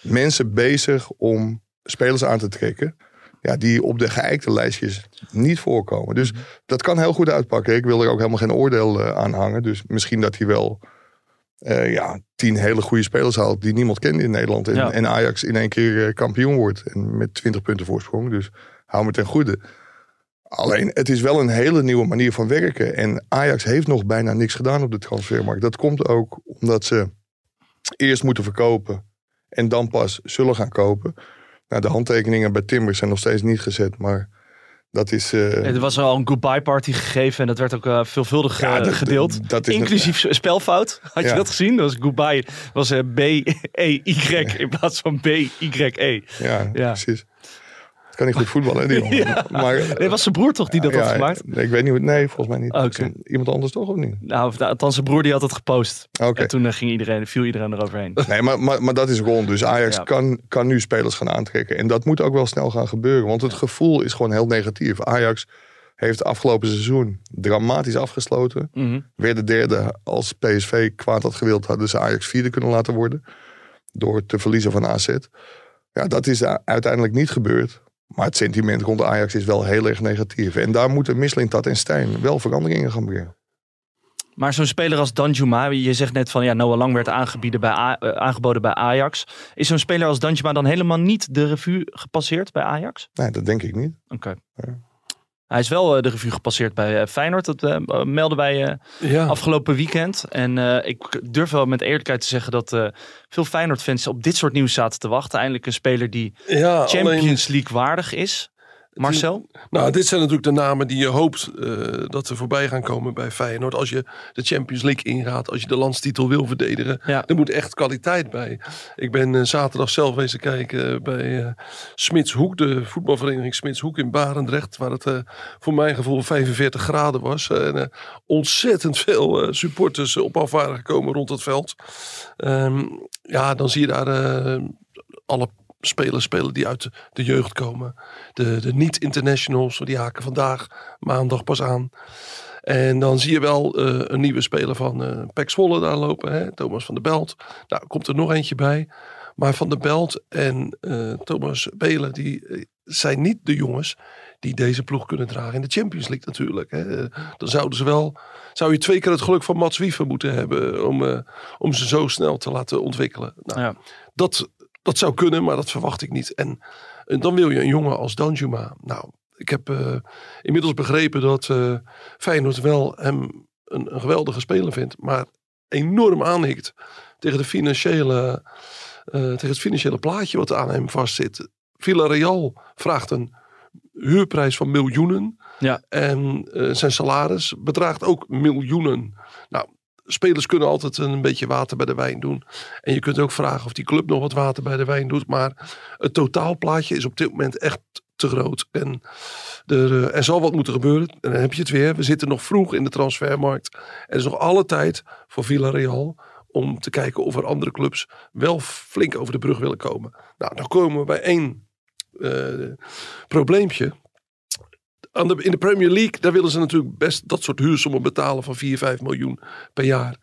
[SPEAKER 4] mensen bezig om spelers aan te trekken. Ja, die op de geëikte lijstjes niet voorkomen. Dus dat kan heel goed uitpakken. Ik wil er ook helemaal geen oordeel eh, aan hangen. Dus misschien dat hij wel eh, ja, tien hele goede spelers haalt die niemand kende in Nederland. En,
[SPEAKER 3] Ja.
[SPEAKER 4] en Ajax in één keer eh, kampioen wordt. En met 20 punten voorsprong. Dus hou me ten goede. Alleen, het is wel een hele nieuwe manier van werken. En Ajax heeft nog bijna niks gedaan op de transfermarkt. Dat komt ook omdat ze eerst moeten verkopen en dan pas zullen gaan kopen. Nou, de handtekeningen bij Timbers zijn nog steeds niet gezet, maar dat is... eh,
[SPEAKER 3] Er was al een goodbye party gegeven en dat werd ook eh, veelvuldig
[SPEAKER 4] Ja,
[SPEAKER 3] eh,
[SPEAKER 4] dat-
[SPEAKER 3] gedeeld.
[SPEAKER 4] dat is-
[SPEAKER 3] Inclusief spelfout. Had je dat gezien? Dat was goodbye. was B-E-Y in plaats van B-Y-E.
[SPEAKER 4] ja,
[SPEAKER 3] Ja.
[SPEAKER 4] precies. Het kan niet goed voetballen, hè, die jongen.
[SPEAKER 3] Ja.
[SPEAKER 4] Maar,
[SPEAKER 3] Nee, was zijn broer toch die dat had gemaakt?
[SPEAKER 4] nee, Ik weet niet, nee, volgens mij niet. Iemand anders toch, of niet?
[SPEAKER 3] Nou, althans zijn broer die had het gepost. En toen eh, ging iedereen, viel iedereen eroverheen.
[SPEAKER 4] Nee, maar, maar, maar dat is rond. Dus Ajax
[SPEAKER 3] Ja.
[SPEAKER 4] kan, kan nu spelers gaan aantrekken. En dat moet ook wel snel gaan gebeuren. Want het gevoel is gewoon heel negatief. Ajax heeft afgelopen seizoen dramatisch afgesloten.
[SPEAKER 3] Mhm.
[SPEAKER 4] Weer de derde als PSV kwaad had gewild. Hadden ze Ajax vierde kunnen laten worden. Door te verliezen van AZ. Ja, dat is uiteindelijk niet gebeurd. Maar het sentiment rond Ajax is wel heel erg negatief. En daar moeten Mislintat en Stijn wel veranderingen gaan brengen.
[SPEAKER 3] Maar zo'n speler als Danjuma, je zegt net van ja, Noah Lang werd aangebieden bij A- eh, aangeboden bij Ajax. Is zo'n speler als Danjuma dan helemaal niet de revue gepasseerd bij Ajax?
[SPEAKER 4] Nee, dat denk ik niet.
[SPEAKER 3] Oké.
[SPEAKER 4] Ja.
[SPEAKER 3] Hij is wel eh, de revue gepasseerd bij eh, Feyenoord. Dat eh, melden wij
[SPEAKER 5] Ja,
[SPEAKER 3] afgelopen weekend. En ik durf wel met eerlijkheid te zeggen dat veel Feyenoord-fans op dit soort nieuws zaten te wachten. Eindelijk een speler die
[SPEAKER 5] ja alleen,
[SPEAKER 3] Champions League waardig is. Marcel?
[SPEAKER 5] nou, dit zijn natuurlijk de namen die je hoopt eh, dat er voorbij gaan komen bij Feyenoord. Als je de Champions League ingaat, als je de landstitel wil verdedigen.
[SPEAKER 3] Ja.
[SPEAKER 5] Er moet echt kwaliteit bij. Ik ben eh, zaterdag zelf eens kijken bij eh Smitshoek, de voetbalvereniging Smitshoek in Barendrecht. Waar het voor mijn gevoel 45 graden was. En ontzettend veel supporters op af waren gekomen rond het veld. Ehm, ja, dan zie je daar alle spelers spelen die uit de, jeugd komen. De, de niet-internationals, die haken vandaag, maandag pas aan. En dan zie je wel eh, een nieuwe speler van eh Pek Zwolle daar lopen. Hè? Thomas van der Belt. Nou, komt er nog eentje bij. Maar Van der Belt en eh, Thomas Belen, die zijn niet de jongens die deze ploeg kunnen dragen in de Champions League natuurlijk. Hè. Dan zouden ze wel, zou je twee keer het geluk van Mats Wiever moeten hebben om, om ze zo snel te laten ontwikkelen. Nou,
[SPEAKER 3] Ja.
[SPEAKER 5] dat, dat zou kunnen, maar dat verwacht ik niet. En, en dan wil je een jongen als Danjuma. Nou, ik heb eh, inmiddels begrepen dat eh Feyenoord wel hem een, een geweldige speler vindt, maar enorm aanhikt tegen, de financiële, eh, tegen het financiële plaatje wat aan hem vastzit. Villarreal vraagt een huurprijs van miljoenen.
[SPEAKER 3] Ja.
[SPEAKER 5] En zijn salaris bedraagt ook miljoenen. Nou, spelers kunnen altijd een beetje water bij de wijn doen. En je kunt ook vragen of die club nog wat water bij de wijn doet. Maar het totaalplaatje is op dit moment echt te groot. En er, eh, er zal wat moeten gebeuren. En dan heb je het weer. We zitten nog vroeg in de transfermarkt. Er is nog alle tijd voor Villarreal om te kijken of er andere clubs wel flink over de brug willen komen. Nou, dan komen we bij één eh, probleempje. Aan de, in de Premier League, daar willen ze natuurlijk best dat soort huursommen betalen van 4, 5 miljoen per jaar.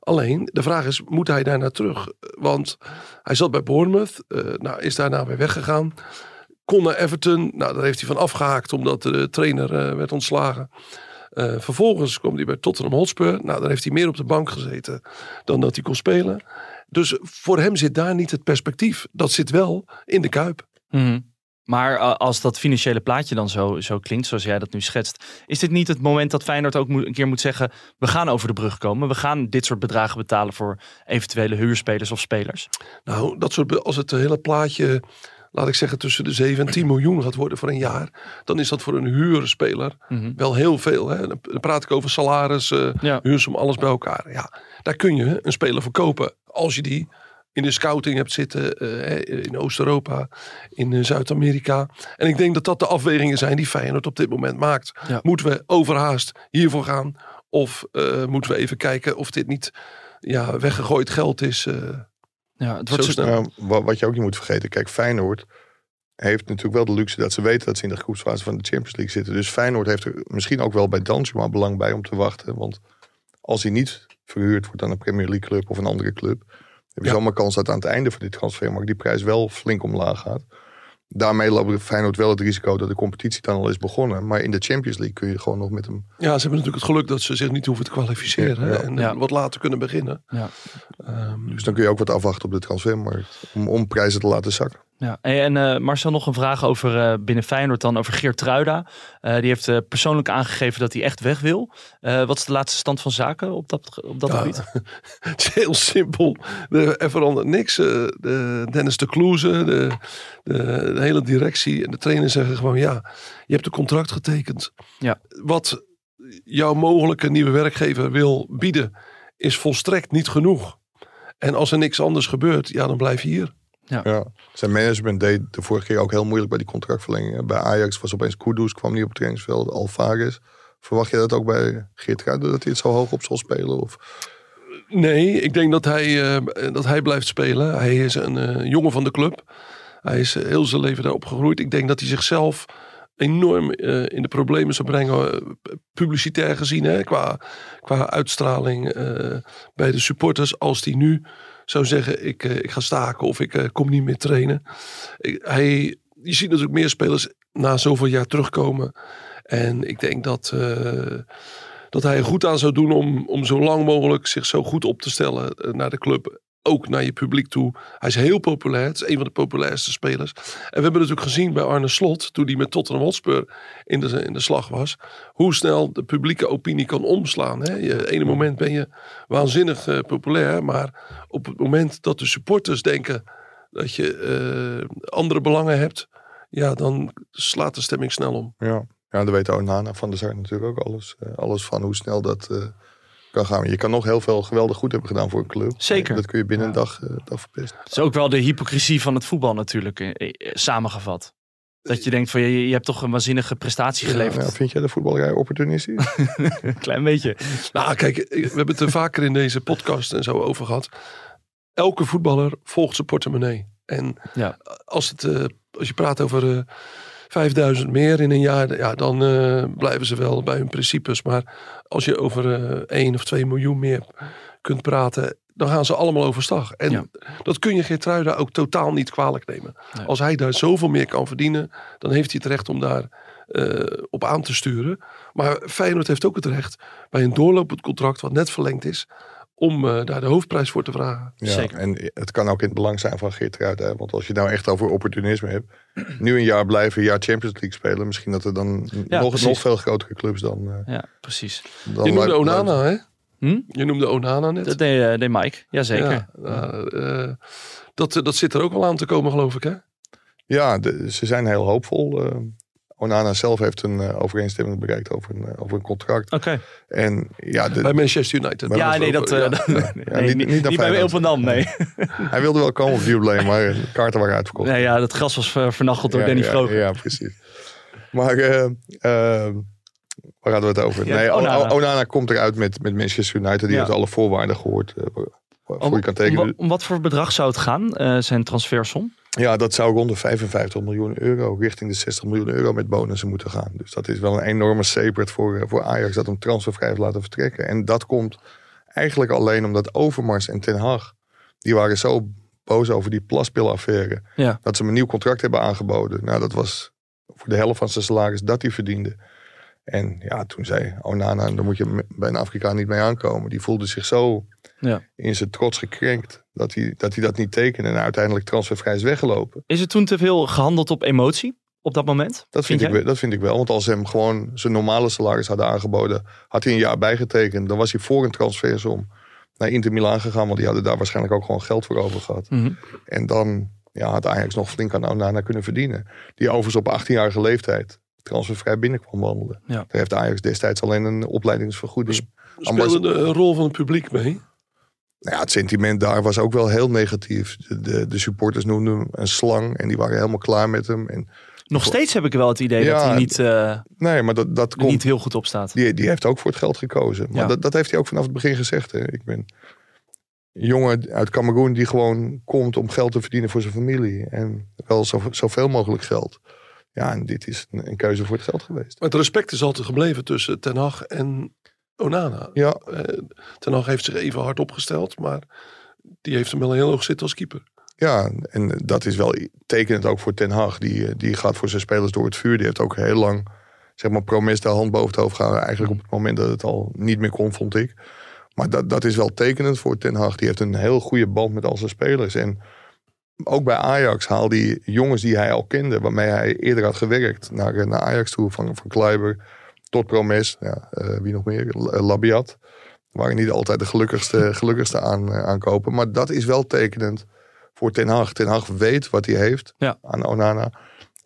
[SPEAKER 5] Alleen, de vraag is, moet hij daarna terug? Want hij zat bij Bournemouth, eh, nou, is daarna weer weggegaan. Kon naar Everton, nou, daar heeft hij van afgehaakt omdat de trainer eh, werd ontslagen. Eh, vervolgens kwam hij bij Tottenham Hotspur. Nou, daar heeft hij meer op de bank gezeten dan dat hij kon spelen. Dus voor hem zit daar niet het perspectief. Dat zit wel in de Kuip.
[SPEAKER 3] Mhm. Maar eh, als dat financiële plaatje dan zo, zo klinkt, zoals jij dat nu schetst, is dit niet het moment dat Feyenoord ook een keer moet zeggen: we gaan over de brug komen, we gaan dit soort bedragen betalen voor eventuele huurspelers of spelers?
[SPEAKER 5] Nou, dat soort, als het hele plaatje laat ik zeggen, tussen de 7 en 10 miljoen gaat worden voor een jaar. Dan is dat voor een huurspeler
[SPEAKER 3] Mhm.
[SPEAKER 5] wel heel veel. Hè? Dan praat ik over salaris, eh
[SPEAKER 3] Ja.
[SPEAKER 5] huursom, alles bij elkaar. Ja, daar kun je een speler voor kopen. Als je die in de scouting hebt zitten eh, in Oost-Europa, in eh, Zuid-Amerika. En ik denk dat dat de afwegingen zijn die Feyenoord op dit moment maakt.
[SPEAKER 3] Ja.
[SPEAKER 5] Moeten we overhaast hiervoor gaan? Of eh, moeten we even kijken of dit niet ja, weggegooid geld is? eh.
[SPEAKER 3] Ja, het wordt zo,
[SPEAKER 5] snel.
[SPEAKER 4] Nou, wa- wat je ook niet moet vergeten. Kijk, Feyenoord heeft natuurlijk wel de luxe dat ze weten dat ze in de groepsfase van de Champions League zitten. Dus Feyenoord heeft er misschien ook wel bij Danjuma belang bij om te wachten. Want als hij niet verhuurd wordt aan een Premier League club of een andere club, heb je
[SPEAKER 5] Ja.
[SPEAKER 4] zomaar kans dat aan het einde van die transfermarkt die prijs wel flink omlaag gaat. Daarmee loopt Feyenoord wel het risico dat de competitie dan al is begonnen. Maar in de Champions League kun je gewoon nog met hem...
[SPEAKER 5] Ja, ze hebben natuurlijk het geluk dat ze zich niet hoeven te kwalificeren.
[SPEAKER 4] Ja.
[SPEAKER 5] En
[SPEAKER 3] Ja.
[SPEAKER 5] wat later kunnen beginnen.
[SPEAKER 3] Ja.
[SPEAKER 5] Ehm,
[SPEAKER 4] Dus dan kun je ook wat afwachten op de transfermarkt. Om, om prijzen te laten zakken.
[SPEAKER 3] Ja. En eh, Marcel, nog een vraag over eh, binnen Feyenoord dan over Geert Truida. Eh, die heeft persoonlijk aangegeven dat hij echt weg wil. Wat is de laatste stand van zaken op dat, op dat
[SPEAKER 5] Ja,
[SPEAKER 3] gebied?
[SPEAKER 5] Het is heel simpel. Er, er verandert niks. De, Dennis de Kloeze, de, de, de hele directie en de trainer zeggen gewoon ja, je hebt een contract getekend.
[SPEAKER 3] Ja.
[SPEAKER 5] Wat jouw mogelijke nieuwe werkgever wil bieden is volstrekt niet genoeg. En als er niks anders gebeurt, ja, dan blijf je hier.
[SPEAKER 4] Ja. Zijn management deed de vorige keer ook heel moeilijk bij die contractverlengingen. Bij Ajax was opeens Kudus, kwam niet op het trainingsveld. Alvarez. Verwacht je dat ook bij Geert Ruijden, dat hij het zo hoog op zal spelen? Of...
[SPEAKER 5] Nee, ik denk dat hij, eh, dat hij blijft spelen. Hij is een eh, jongen van de club. Hij is eh, heel zijn leven daar opgegroeid. Ik denk dat hij zichzelf enorm eh, in de problemen zou brengen. publicitair gezien, hè, qua, qua uitstraling eh, bij de supporters. Als hij nu zou zeggen, ik, eh, ik ga staken of ik eh, kom niet meer trainen. Hij, je ziet natuurlijk meer spelers na zoveel jaar terugkomen. En ik denk dat, eh, dat hij er goed aan zou doen om, om zo lang mogelijk zich zo goed op te stellen naar de club. Ook naar je publiek toe. Hij is heel populair. Het is een van de populairste spelers. En we hebben natuurlijk gezien bij Arne Slot, toen hij met Tottenham Hotspur in de, in de slag was, hoe snel de publieke opinie kan omslaan. Hè? Je, ene moment ben je waanzinnig eh, populair, maar op het moment dat de supporters denken dat je eh, andere belangen hebt, ja, dan slaat de stemming snel om.
[SPEAKER 4] Ja, ja daar weet Onana van der Sar natuurlijk ook alles, eh, alles van hoe snel dat kan gaan. Je kan nog heel veel geweldig goed hebben gedaan voor een club.
[SPEAKER 3] Zeker.
[SPEAKER 4] Dat kun je binnen een dag, eh, dag verpesten.
[SPEAKER 3] Het is ook wel de hypocrisie van het voetbal natuurlijk, eh, eh, samengevat. Dat je denkt van je, je hebt toch een waanzinnige prestatie geleverd.
[SPEAKER 4] Ja, vind jij de voetballerij opportunistisch?
[SPEAKER 3] Een klein beetje.
[SPEAKER 5] Nou, kijk, we hebben het er vaker in deze podcast en zo over gehad. Elke voetballer volgt zijn portemonnee. En
[SPEAKER 3] Ja.
[SPEAKER 5] als, het, eh, als je praat over eh 5000 meer in een jaar, ja, dan eh, blijven ze wel bij hun principes. Maar als je over eh 1 of 2 miljoen meer kunt praten, dan gaan ze allemaal overstag. En
[SPEAKER 3] Ja.
[SPEAKER 5] dat kun je Geertruida ook totaal niet kwalijk nemen.
[SPEAKER 3] Nee.
[SPEAKER 5] Als hij daar zoveel meer kan verdienen, dan heeft hij het recht om daar eh, op aan te sturen. Maar Feyenoord heeft ook het recht bij een doorlopend contract wat net verlengd is, om eh, daar de hoofdprijs voor te vragen.
[SPEAKER 4] Ja,
[SPEAKER 3] Zeker.
[SPEAKER 4] En het kan ook in het belang zijn van Geert Ruijden. hè. Want als je nou echt over opportunisme hebt. Nu een jaar blijven, een jaar Champions League spelen. Misschien dat er dan nog, nog veel grotere clubs dan... eh,
[SPEAKER 3] Ja, precies.
[SPEAKER 4] dan
[SPEAKER 5] Je noemde Onana, hè?
[SPEAKER 3] Hm?
[SPEAKER 5] Je noemde Onana net.
[SPEAKER 3] Dat deed, eh, deed Mike. Jazeker.
[SPEAKER 5] Ja, nou, eh, dat, dat zit er ook wel aan te komen, geloof ik, hè?
[SPEAKER 4] Ja, de- ze zijn heel hoopvol. Onana zelf heeft een eh, overeenstemming bereikt over een, eh, over een contract.
[SPEAKER 3] Oké.
[SPEAKER 4] En ja, de-
[SPEAKER 5] Bij Manchester United.
[SPEAKER 3] Ja, nee, dat,
[SPEAKER 5] eh, ja.
[SPEAKER 3] nee,
[SPEAKER 4] Ja,
[SPEAKER 3] niet, bij. Ilpendam, nee.
[SPEAKER 4] hij wilde wel komen op het jubileum, maar de kaarten waren uitverkocht.
[SPEAKER 3] nee. Ja, dat gras was ver- vernacheld door
[SPEAKER 4] ja,
[SPEAKER 3] Danny
[SPEAKER 4] ja,
[SPEAKER 3] Vroger.
[SPEAKER 4] Ja, precies. Maar eh, eh, waar hadden we het over?
[SPEAKER 3] Ja,
[SPEAKER 4] nee,
[SPEAKER 3] Onana.
[SPEAKER 4] Komt eruit met, met Manchester United. Die
[SPEAKER 3] Ja.
[SPEAKER 4] heeft alle voorwaarden gehoord. eh, waarvoor
[SPEAKER 3] Om,
[SPEAKER 4] je kan tekenen.
[SPEAKER 3] om wat voor bedrag zou het gaan, eh, zijn transfersom?
[SPEAKER 4] Ja, dat zou rond de 55 miljoen euro richting de 60 miljoen euro met bonussen moeten gaan. Dus dat is wel een enorme sepert voor, eh, voor Ajax dat hem transfervrij heeft laten vertrekken. En dat komt eigenlijk alleen omdat Overmars en Ten Hag, die waren zo boos over die plaspilaffaire.
[SPEAKER 3] Ja.
[SPEAKER 4] Dat ze hem een nieuw contract hebben aangeboden. Nou, dat was voor de helft van zijn salaris dat hij verdiende. En ja, toen zei Onana, daar moet je bij een Afrikaan niet mee aankomen. Die voelde zich zo
[SPEAKER 3] Ja.
[SPEAKER 4] in zijn trots gekrenkt dat hij, dat hij dat niet tekende. En uiteindelijk transfervrij is weggelopen.
[SPEAKER 3] Is er toen te veel gehandeld op emotie op dat moment?
[SPEAKER 4] Dat vind, ik, dat vind ik wel. Want als ze hem gewoon zijn normale salaris hadden aangeboden, had hij een jaar bijgetekend. Dan was hij voor een transfersom naar Inter Milaan gegaan. Want die hadden daar waarschijnlijk ook gewoon geld voor over gehad.
[SPEAKER 3] Mhm.
[SPEAKER 4] En dan, ja, had Ajax nog flink aan Onana kunnen verdienen. Die overigens op 18-jarige leeftijd transfervrij binnenkwam wandelen.
[SPEAKER 3] Ja.
[SPEAKER 4] Daar heeft Ajax destijds alleen een opleidingsvergoeding.
[SPEAKER 5] Speelde de rol van het publiek mee?
[SPEAKER 4] Nou ja, het sentiment daar was ook wel heel negatief. De, de, de supporters noemden hem een slang en die waren helemaal klaar met hem. En,
[SPEAKER 3] Nog steeds heb ik wel het idee dat hij niet, eh,
[SPEAKER 4] nee, maar dat, dat komt
[SPEAKER 3] niet heel goed op staat.
[SPEAKER 4] Die, die heeft ook voor het geld gekozen. Maar
[SPEAKER 3] Ja.
[SPEAKER 4] dat, dat heeft hij ook vanaf het begin gezegd. Hè. Ik ben een jongen uit Cameroen die gewoon komt om geld te verdienen voor zijn familie. En wel zo, zoveel mogelijk geld. Ja, en dit is een, een keuze voor het geld geweest.
[SPEAKER 5] Maar het respect is altijd gebleven tussen Ten Hag en Onana.
[SPEAKER 4] Ja,
[SPEAKER 5] Eh, Ten Hag heeft zich even hard opgesteld, maar die heeft hem wel heel hoog zitten als keeper.
[SPEAKER 4] ja, en dat is wel tekenend ook voor Ten Hag. Die, eh, die gaat voor zijn spelers door het vuur. Die heeft ook heel lang, zeg maar, Promes de hand boven het hoofd gehouden. Eigenlijk op het moment dat het al niet meer kon, vond ik. Maar dat, dat is wel tekenend voor Ten Hag. Die heeft een heel goede band met al zijn spelers. En ook bij Ajax haalde hij jongens die hij al kende, waarmee hij eerder had gewerkt, naar, eh, naar Ajax toe. Van, van Kleiber tot Promes. Ja, eh, wie nog meer? Eh, Labiat. Waren niet altijd de gelukkigste, gelukkigste aan, aankopen. Maar dat is wel tekenend voor Ten Hag. Ten Hag weet wat hij heeft
[SPEAKER 3] Ja.
[SPEAKER 4] aan Onana.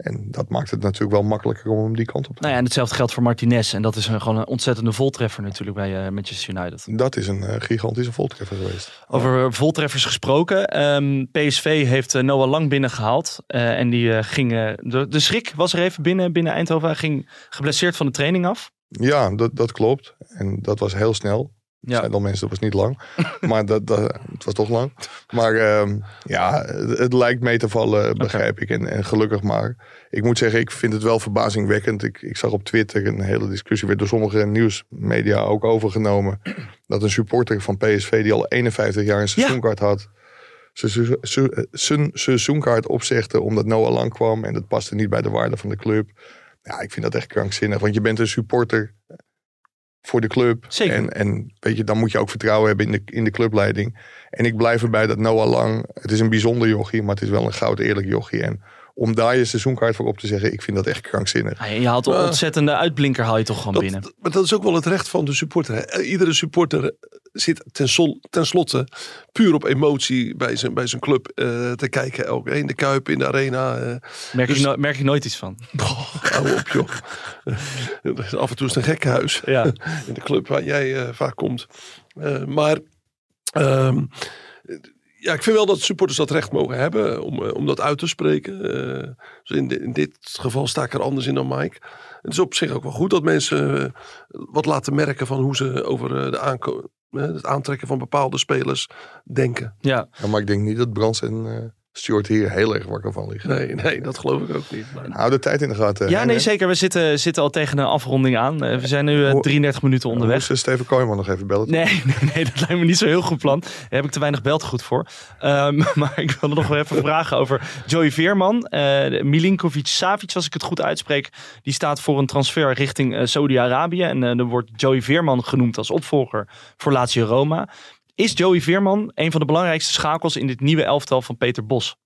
[SPEAKER 4] En dat maakt het natuurlijk wel makkelijker om hem die kant op te
[SPEAKER 3] Nou ja, en hetzelfde geldt voor Martinez. En dat is een, gewoon een ontzettende voltreffer natuurlijk bij eh, Manchester United.
[SPEAKER 4] Dat is een eh, gigantische voltreffer geweest.
[SPEAKER 3] Over voltreffers gesproken. ehm, PSV heeft eh, Noah Lang binnengehaald. eh en die eh, ging... de, de schrik was er even binnen, binnen Eindhoven. Hij ging geblesseerd van de training af.
[SPEAKER 4] Ja, dat, dat klopt. En dat was heel snel.
[SPEAKER 3] Ja.
[SPEAKER 4] Zijn al mensen, dat was niet lang. maar dat, dat, het was toch lang. Maar ehm, ja, het, het lijkt mee te vallen, begrijp ik. En, en gelukkig maar. Ik moet zeggen, ik vind het wel verbazingwekkend. Ik, ik zag op Twitter een hele discussie, werd door sommige nieuwsmedia ook overgenomen. Dat een supporter van PSV, die al 51 jaar een seizoenkaart had, zijn seizoenkaart opzegde omdat Noah Lang kwam. En dat paste niet bij de waarde van de club. Ja, ik vind dat echt krankzinnig. Want je bent een supporter voor de club.
[SPEAKER 3] Zeker.
[SPEAKER 4] En, en weet je, dan moet je ook vertrouwen hebben in de, in de clubleiding. En ik blijf erbij dat Noah Lang, het is een bijzonder jochie, maar het is wel een goud eerlijk jochie. En om daar je seizoenkaart voor op te zeggen, ik vind dat echt krankzinnig.
[SPEAKER 3] Ja, je haalt een ontzettende uitblinker haal je toch gewoon
[SPEAKER 5] Dat,
[SPEAKER 3] binnen.
[SPEAKER 5] maar dat is ook wel het recht van de supporter. hè. Iedere supporter zit ten, sol- ten slotte puur op emotie bij zijn, bij zijn club eh, te kijken. Ook in de Kuip, in de Arena. eh.
[SPEAKER 3] Merk,
[SPEAKER 5] dus-
[SPEAKER 3] je no- merk je nooit iets van.
[SPEAKER 5] Boah, hou op joh. Eh, Af en toe is het een gekkenhuis.
[SPEAKER 3] Ja.
[SPEAKER 5] in de club waar jij eh, vaak komt. Eh, maar ehm, ja, ik vind wel dat supporters dat recht mogen hebben om, eh, om dat uit te spreken. Eh, dus in, di- in dit geval sta ik er anders in dan Mike. Het is op zich ook wel goed dat mensen eh, wat laten merken van hoe ze over de aanko- het aantrekken van bepaalde spelers denken.
[SPEAKER 3] Ja,
[SPEAKER 4] Ja, maar ik denk niet dat Brands en eh Stuart hier heel erg wakker van liggen.
[SPEAKER 5] Nee, nee, dat geloof ik ook niet. Maar,
[SPEAKER 4] Hou de tijd in de gaten.
[SPEAKER 3] ja nee zeker. We zitten, zitten al tegen een afronding aan. Eh, we zijn nu eh,
[SPEAKER 4] Hoe-
[SPEAKER 3] 33 minuten onderweg.
[SPEAKER 4] Moest, eh, Steven Kooijman nog even bellen?
[SPEAKER 3] Nee, nee, nee, dat lijkt me niet zo heel goed plan. Daar heb ik te weinig beltegoed voor. Ehm, maar ik wilde nog wel even vragen over Joey Veerman. Eh Milinkovic Savic, als ik het goed uitspreek, die staat voor een transfer richting eh, Saudi-Arabië. En eh er wordt Joey Veerman genoemd als opvolger voor Lazio Roma. Is Joey Veerman een van de belangrijkste schakels in dit nieuwe elftal van Peter Bos?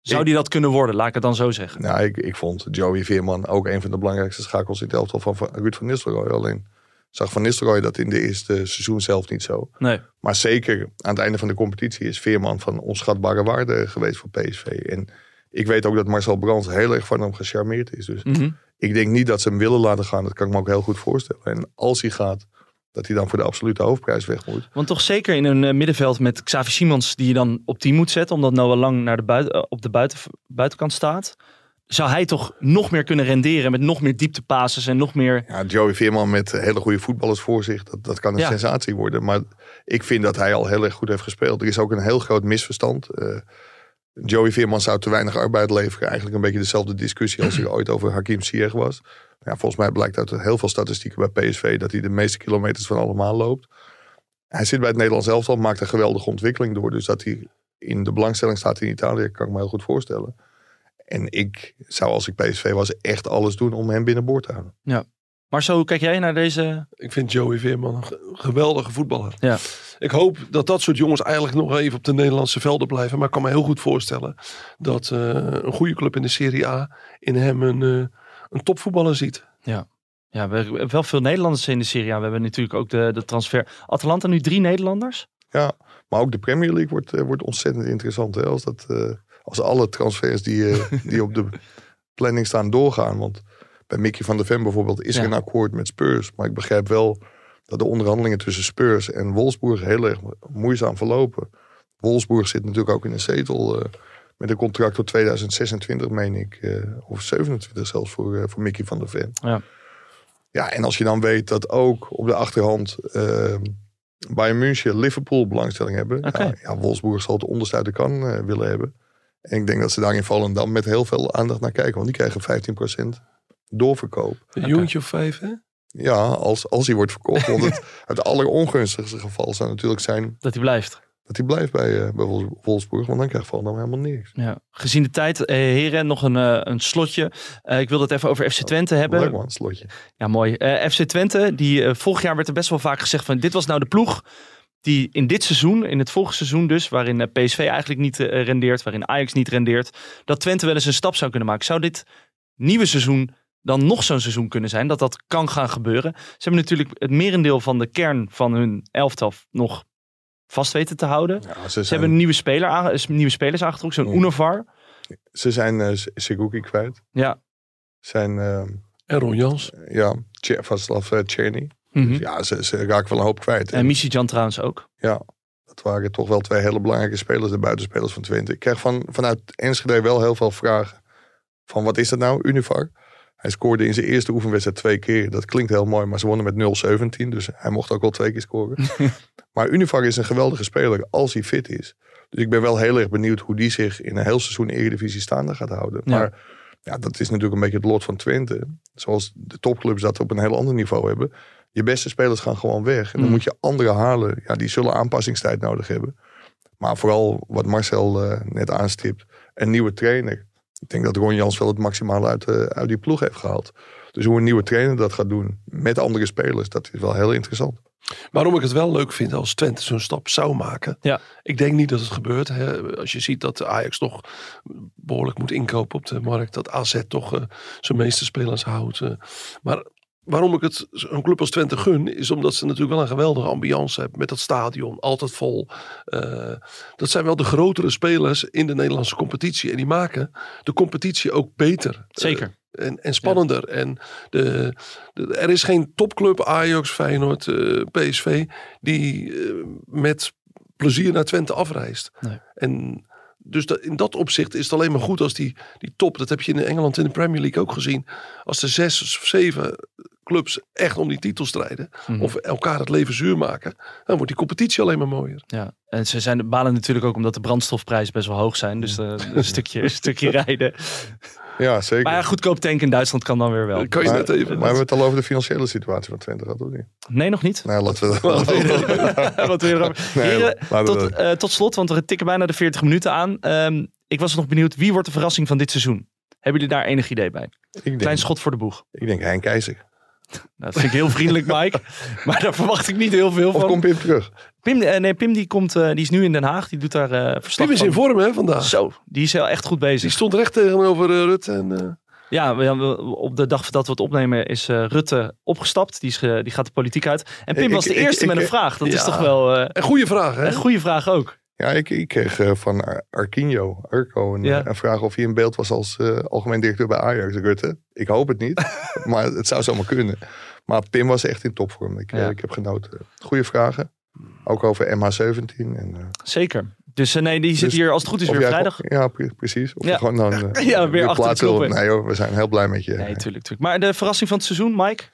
[SPEAKER 3] Zou die dat kunnen worden? Laat ik het dan zo zeggen.
[SPEAKER 4] Nou, ik, ik vond Joey Veerman ook een van de belangrijkste schakels in het elftal van van Ruud van Nistelrooy. Alleen zag van Nistelrooy dat in de eerste seizoen zelf niet zo.
[SPEAKER 3] Nee.
[SPEAKER 4] Maar zeker aan het einde van de competitie is Veerman van onschatbare waarde geweest voor PSV. En ik weet ook dat Marcel Brands heel erg van hem gecharmeerd is. Dus
[SPEAKER 3] Mhm.
[SPEAKER 4] ik denk niet dat ze hem willen laten gaan. Dat kan ik me ook heel goed voorstellen. En als hij gaat, dat hij dan voor de absolute hoofdprijs weg moet.
[SPEAKER 3] Want toch zeker in een eh, middenveld met Xavi Simons die je dan op 10 moet zetten. Omdat Noah Lang naar de buiten, eh, op de buiten, buitenkant staat. Zou hij toch nog meer kunnen renderen met nog meer dieptepases en nog meer...
[SPEAKER 4] Ja, Joey Veerman met hele goede voetballers voor zich, dat, dat kan een
[SPEAKER 3] Ja.
[SPEAKER 4] sensatie worden. Maar ik vind dat hij al heel erg goed heeft gespeeld. Er is ook een heel groot misverstand. Eh, Joey Veerman zou te weinig arbeid leveren. Eigenlijk een beetje dezelfde discussie als er ooit over Hakim Ziyech was. Ja, volgens mij blijkt uit heel veel statistieken bij PSV dat hij de meeste kilometers van allemaal loopt. Hij zit bij het Nederlands elftal, maakt een geweldige ontwikkeling door. Dus dat hij in de belangstelling staat in Italië, kan ik me heel goed voorstellen. En ik zou als ik PSV was echt alles doen om hem binnenboord te houden.
[SPEAKER 3] Maar zo kijk jij naar deze...
[SPEAKER 5] Ik vind Joey Veerman een ge- geweldige voetballer.
[SPEAKER 3] Ja.
[SPEAKER 5] Ik hoop dat dat soort jongens eigenlijk nog even op de Nederlandse velden blijven. Maar ik kan me heel goed voorstellen dat eh, een goede club in de Serie A in hem een, eh, een topvoetballer ziet.
[SPEAKER 3] Ja, we hebben wel veel Nederlanders in de Serie A. We hebben natuurlijk ook de, de transfer... Atalanta nu drie Nederlanders?
[SPEAKER 4] Ja, maar ook de Premier League wordt, eh, wordt ontzettend interessant. Hè? Als, dat, eh, als alle transfers die, eh, die op de planning staan doorgaan. Want bij Mickey van der Ven bijvoorbeeld is er
[SPEAKER 3] Ja.
[SPEAKER 4] een akkoord met Spurs. Maar ik begrijp wel dat de onderhandelingen tussen Spurs en Wolfsburg heel erg moeizaam verlopen. Wolfsburg zit natuurlijk ook in een zetel eh, met een contract tot 2026, meen ik. eh, of 27 zelfs voor, eh, voor Mickey van der Ven.
[SPEAKER 3] Ja.
[SPEAKER 4] Ja, en als je dan weet dat ook op de achterhand eh Bayern München, Liverpool belangstelling hebben.
[SPEAKER 3] Oké.
[SPEAKER 4] Ja, ja, Wolfsburg zal het onderste uit de kan willen hebben. En ik denk dat ze daar in Volendam met heel veel aandacht naar kijken. Want die krijgen 15% doorverkoop.
[SPEAKER 5] Een jongetje of vijf, hè?
[SPEAKER 4] Ja, als, als hij wordt verkocht. Want het, het allerongunstigste geval zou natuurlijk zijn
[SPEAKER 3] Dat hij blijft.
[SPEAKER 4] dat hij blijft bij, eh bij Wolfs- Wolfsburg. Want dan krijgt Volendam helemaal niks.
[SPEAKER 3] Ja. Gezien de tijd, eh, heren, nog een, eh, een slotje. Eh, ik wil het even over FC Twente hebben.
[SPEAKER 4] Leuk man, slotje.
[SPEAKER 3] Ja, mooi. Eh, FC Twente, die vorig jaar werd er best wel vaak gezegd van dit was nou de ploeg die in dit seizoen, in het volgende seizoen dus, waarin PSV eigenlijk niet rendeert, waarin Ajax niet rendeert, dat Twente wel eens een stap zou kunnen maken. Zou dit nieuwe seizoen dan nog zo'n seizoen kunnen zijn, dat dat kan gaan gebeuren? Ze hebben natuurlijk het merendeel van de kern van hun elftal nog vast weten te houden.
[SPEAKER 4] Ja, ze,
[SPEAKER 3] Ze
[SPEAKER 4] zijn,
[SPEAKER 3] hebben een nieuwe, speler nieuwe spelers aangetrokken, zo'n
[SPEAKER 4] Ja.
[SPEAKER 3] Unovar.
[SPEAKER 4] ze zijn eh, Seguki kwijt.
[SPEAKER 3] Ja.
[SPEAKER 4] Zijn, eh,
[SPEAKER 5] En Ron Jans.
[SPEAKER 4] ja, Tje- Václav eh.
[SPEAKER 3] Mhm.
[SPEAKER 4] Dus ja, ze, ze raken wel een hoop kwijt.
[SPEAKER 3] En Michijan trouwens ook.
[SPEAKER 4] Ja, dat waren toch wel twee hele belangrijke spelers, de buitenspelers van Twente. Ik krijg van, vanuit Enschede wel heel veel vragen. Van wat is dat nou, Univar? Hij scoorde in zijn eerste oefenwedstrijd twee keer. Dat klinkt heel mooi, maar ze wonnen met 0-17. Dus hij mocht ook wel twee keer scoren. maar Univar is een geweldige speler als hij fit is. Dus ik ben wel heel erg benieuwd hoe die zich in een heel seizoen Eredivisie staande gaat houden.
[SPEAKER 3] Ja.
[SPEAKER 4] Maar ja, dat is natuurlijk een beetje het lot van Twente. Zoals de topclubs dat op een heel ander niveau hebben. Je beste spelers gaan gewoon weg. En dan
[SPEAKER 3] Mm.
[SPEAKER 4] moet je andere halen. Ja, die zullen aanpassingstijd nodig hebben. Maar vooral wat Marcel eh, net aanstipt. Een nieuwe trainer. Ik denk dat Ron Jans wel het maximale uit, eh, uit die ploeg heeft gehaald. Dus hoe een nieuwe trainer dat gaat doen met andere spelers, dat is wel heel interessant.
[SPEAKER 5] Waarom ik het wel leuk vind als Twente zo'n stap zou maken.
[SPEAKER 3] Ja.
[SPEAKER 5] Ik denk niet dat het gebeurt. Hè. Als je ziet dat Ajax nog behoorlijk moet inkopen op de markt. Dat AZ toch eh, zijn meeste spelers houdt. eh. Maar waarom ik het een club als Twente gun. Is omdat ze natuurlijk wel een geweldige ambiance hebben. Met dat stadion. Altijd vol. Eh, dat zijn wel de grotere spelers in de Nederlandse competitie. En die maken de competitie ook beter.
[SPEAKER 3] Zeker.
[SPEAKER 5] en, en spannender. En de, de- er is geen topclub, Ajax, Feyenoord, eh, PSV, die eh, met plezier naar Twente afreist.
[SPEAKER 3] Nee.
[SPEAKER 5] En dus dat, in dat opzicht is het alleen maar goed als die, die top, dat heb je in Engeland in de Premier League ook gezien, als er zes of zeven clubs echt om die titel strijden,
[SPEAKER 3] Mhm.
[SPEAKER 5] of elkaar het leven zuur maken, dan wordt die competitie alleen maar mooier.
[SPEAKER 3] Ja, en ze zijn balen natuurlijk ook omdat de brandstofprijzen best wel hoog zijn. Dus eh, een, stukje, een stukje rijden.
[SPEAKER 4] Ja, zeker.
[SPEAKER 3] Maar ja, goedkoop tanken in Duitsland kan dan weer wel.
[SPEAKER 5] Kan je
[SPEAKER 4] maar,
[SPEAKER 5] net even.
[SPEAKER 4] maar hebben we het al over de financiële situatie van Twente gehad, of niet?
[SPEAKER 3] Nee, nog niet.
[SPEAKER 4] Nou, laten we dat...
[SPEAKER 3] Wat wil je erover?
[SPEAKER 4] Nee,
[SPEAKER 3] Heren,
[SPEAKER 4] laten we
[SPEAKER 3] tot, eh, slot, want we tikken bijna de 40 minuten aan. Ehm, ik was nog benieuwd, wie wordt de verrassing van dit seizoen? Hebben jullie daar enig idee bij?
[SPEAKER 4] ik, denk,
[SPEAKER 3] Klein schot voor de boeg.
[SPEAKER 4] ik denk Hein Keizer.
[SPEAKER 3] Dat vind ik heel vriendelijk, Mike. maar daar verwacht ik niet heel veel
[SPEAKER 4] Of
[SPEAKER 3] van.
[SPEAKER 4] komt Pim terug?
[SPEAKER 3] Pim, eh, nee, Pim die, komt, eh, die is nu in Den Haag. Die doet daar eh verslag
[SPEAKER 5] Pim is in vorm hè, vandaag.
[SPEAKER 3] Zo, die is wel echt goed
[SPEAKER 5] Die
[SPEAKER 3] bezig.
[SPEAKER 5] stond recht tegenover eh, Rutte en... eh,
[SPEAKER 3] Ja, we- we- op de dag dat we het opnemen is eh, Rutte opgestapt. Die, is, ge- die gaat de politiek uit. En Pim
[SPEAKER 4] Ik-
[SPEAKER 3] was de
[SPEAKER 4] ik-
[SPEAKER 3] eerste
[SPEAKER 4] ik-
[SPEAKER 3] met een
[SPEAKER 4] ik-
[SPEAKER 3] vraag. Dat is
[SPEAKER 5] Ja.
[SPEAKER 3] toch wel eh,
[SPEAKER 5] een goede vraag hè?
[SPEAKER 3] een goede vraag ook.
[SPEAKER 4] Ja, ik, ik kreeg eh, van Ar- Arquinho, Arco, een,
[SPEAKER 3] Ja.
[SPEAKER 4] eh, een vraag of hij in beeld was als eh, algemeen directeur bij Ajax, Rutte. Ik hoop het niet, maar het zou zomaar kunnen. Maar Pim was echt in topvorm. Ik,
[SPEAKER 3] Ja.
[SPEAKER 4] ik heb genoten. Goede vragen. Ook over MH17. En,
[SPEAKER 3] Zeker. Dus nee, die zit
[SPEAKER 4] Dus
[SPEAKER 3] hier als het goed is weer vrijdag.
[SPEAKER 4] Ja, pre- precies. Of
[SPEAKER 3] Ja.
[SPEAKER 4] gewoon dan
[SPEAKER 3] Ja, weer achter de
[SPEAKER 4] plaats wil-
[SPEAKER 3] knoppen.
[SPEAKER 4] Nee hoor, we zijn heel blij met je.
[SPEAKER 3] Nee, tuurlijk, tuurlijk. Maar de verrassing van het seizoen, Mike?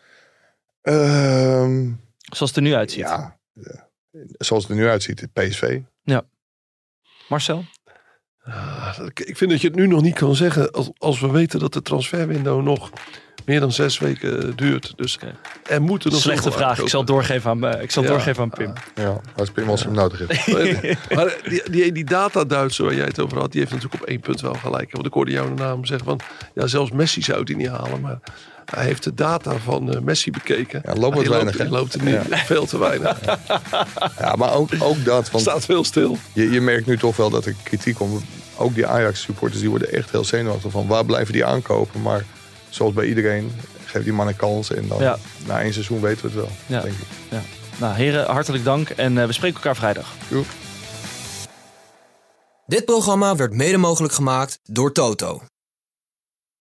[SPEAKER 4] Ehm,
[SPEAKER 3] Zoals het er nu uitziet.
[SPEAKER 4] ja, zoals het er nu uitziet, het PSV.
[SPEAKER 3] Marcel?
[SPEAKER 5] Ah, ik- vind dat je het nu nog niet kan zeggen als, als we weten dat de transferwindow nog meer dan zes weken duurt. Dus er moeten nog
[SPEAKER 3] Slechte vraag. Ik zal doorgeven aan, eh, ik zal
[SPEAKER 5] Ja.
[SPEAKER 3] doorgeven aan Pim.
[SPEAKER 4] Ja, als Pim als hem nodig heeft.
[SPEAKER 5] Maar die, die, die data-Duitser waar jij het over had, die heeft natuurlijk op één punt wel gelijk. Want ik hoorde jou de naam zeggen van, ja zelfs Messi zou het niet halen. Maar hij heeft de data van eh, Messi bekeken.
[SPEAKER 4] Ja, loopt wat
[SPEAKER 5] Hij
[SPEAKER 4] weinig,
[SPEAKER 5] Loopt, hij loopt er niet, veel te weinig.
[SPEAKER 4] Ja, maar ook, ook dat. Want
[SPEAKER 5] Staat veel stil.
[SPEAKER 4] Je, je merkt nu toch wel dat er kritiek komt. Ook die Ajax-supporters die worden echt heel zenuwachtig van waar blijven die aankopen. Maar zoals bij iedereen, geef die man een kans. En dan
[SPEAKER 3] Ja.
[SPEAKER 4] na één seizoen weten we het wel,
[SPEAKER 3] Ja.
[SPEAKER 4] denk ik.
[SPEAKER 3] Nou, heren, hartelijk dank. En eh, we spreken elkaar vrijdag.
[SPEAKER 4] Joep.
[SPEAKER 1] Dit programma werd mede mogelijk gemaakt door Toto.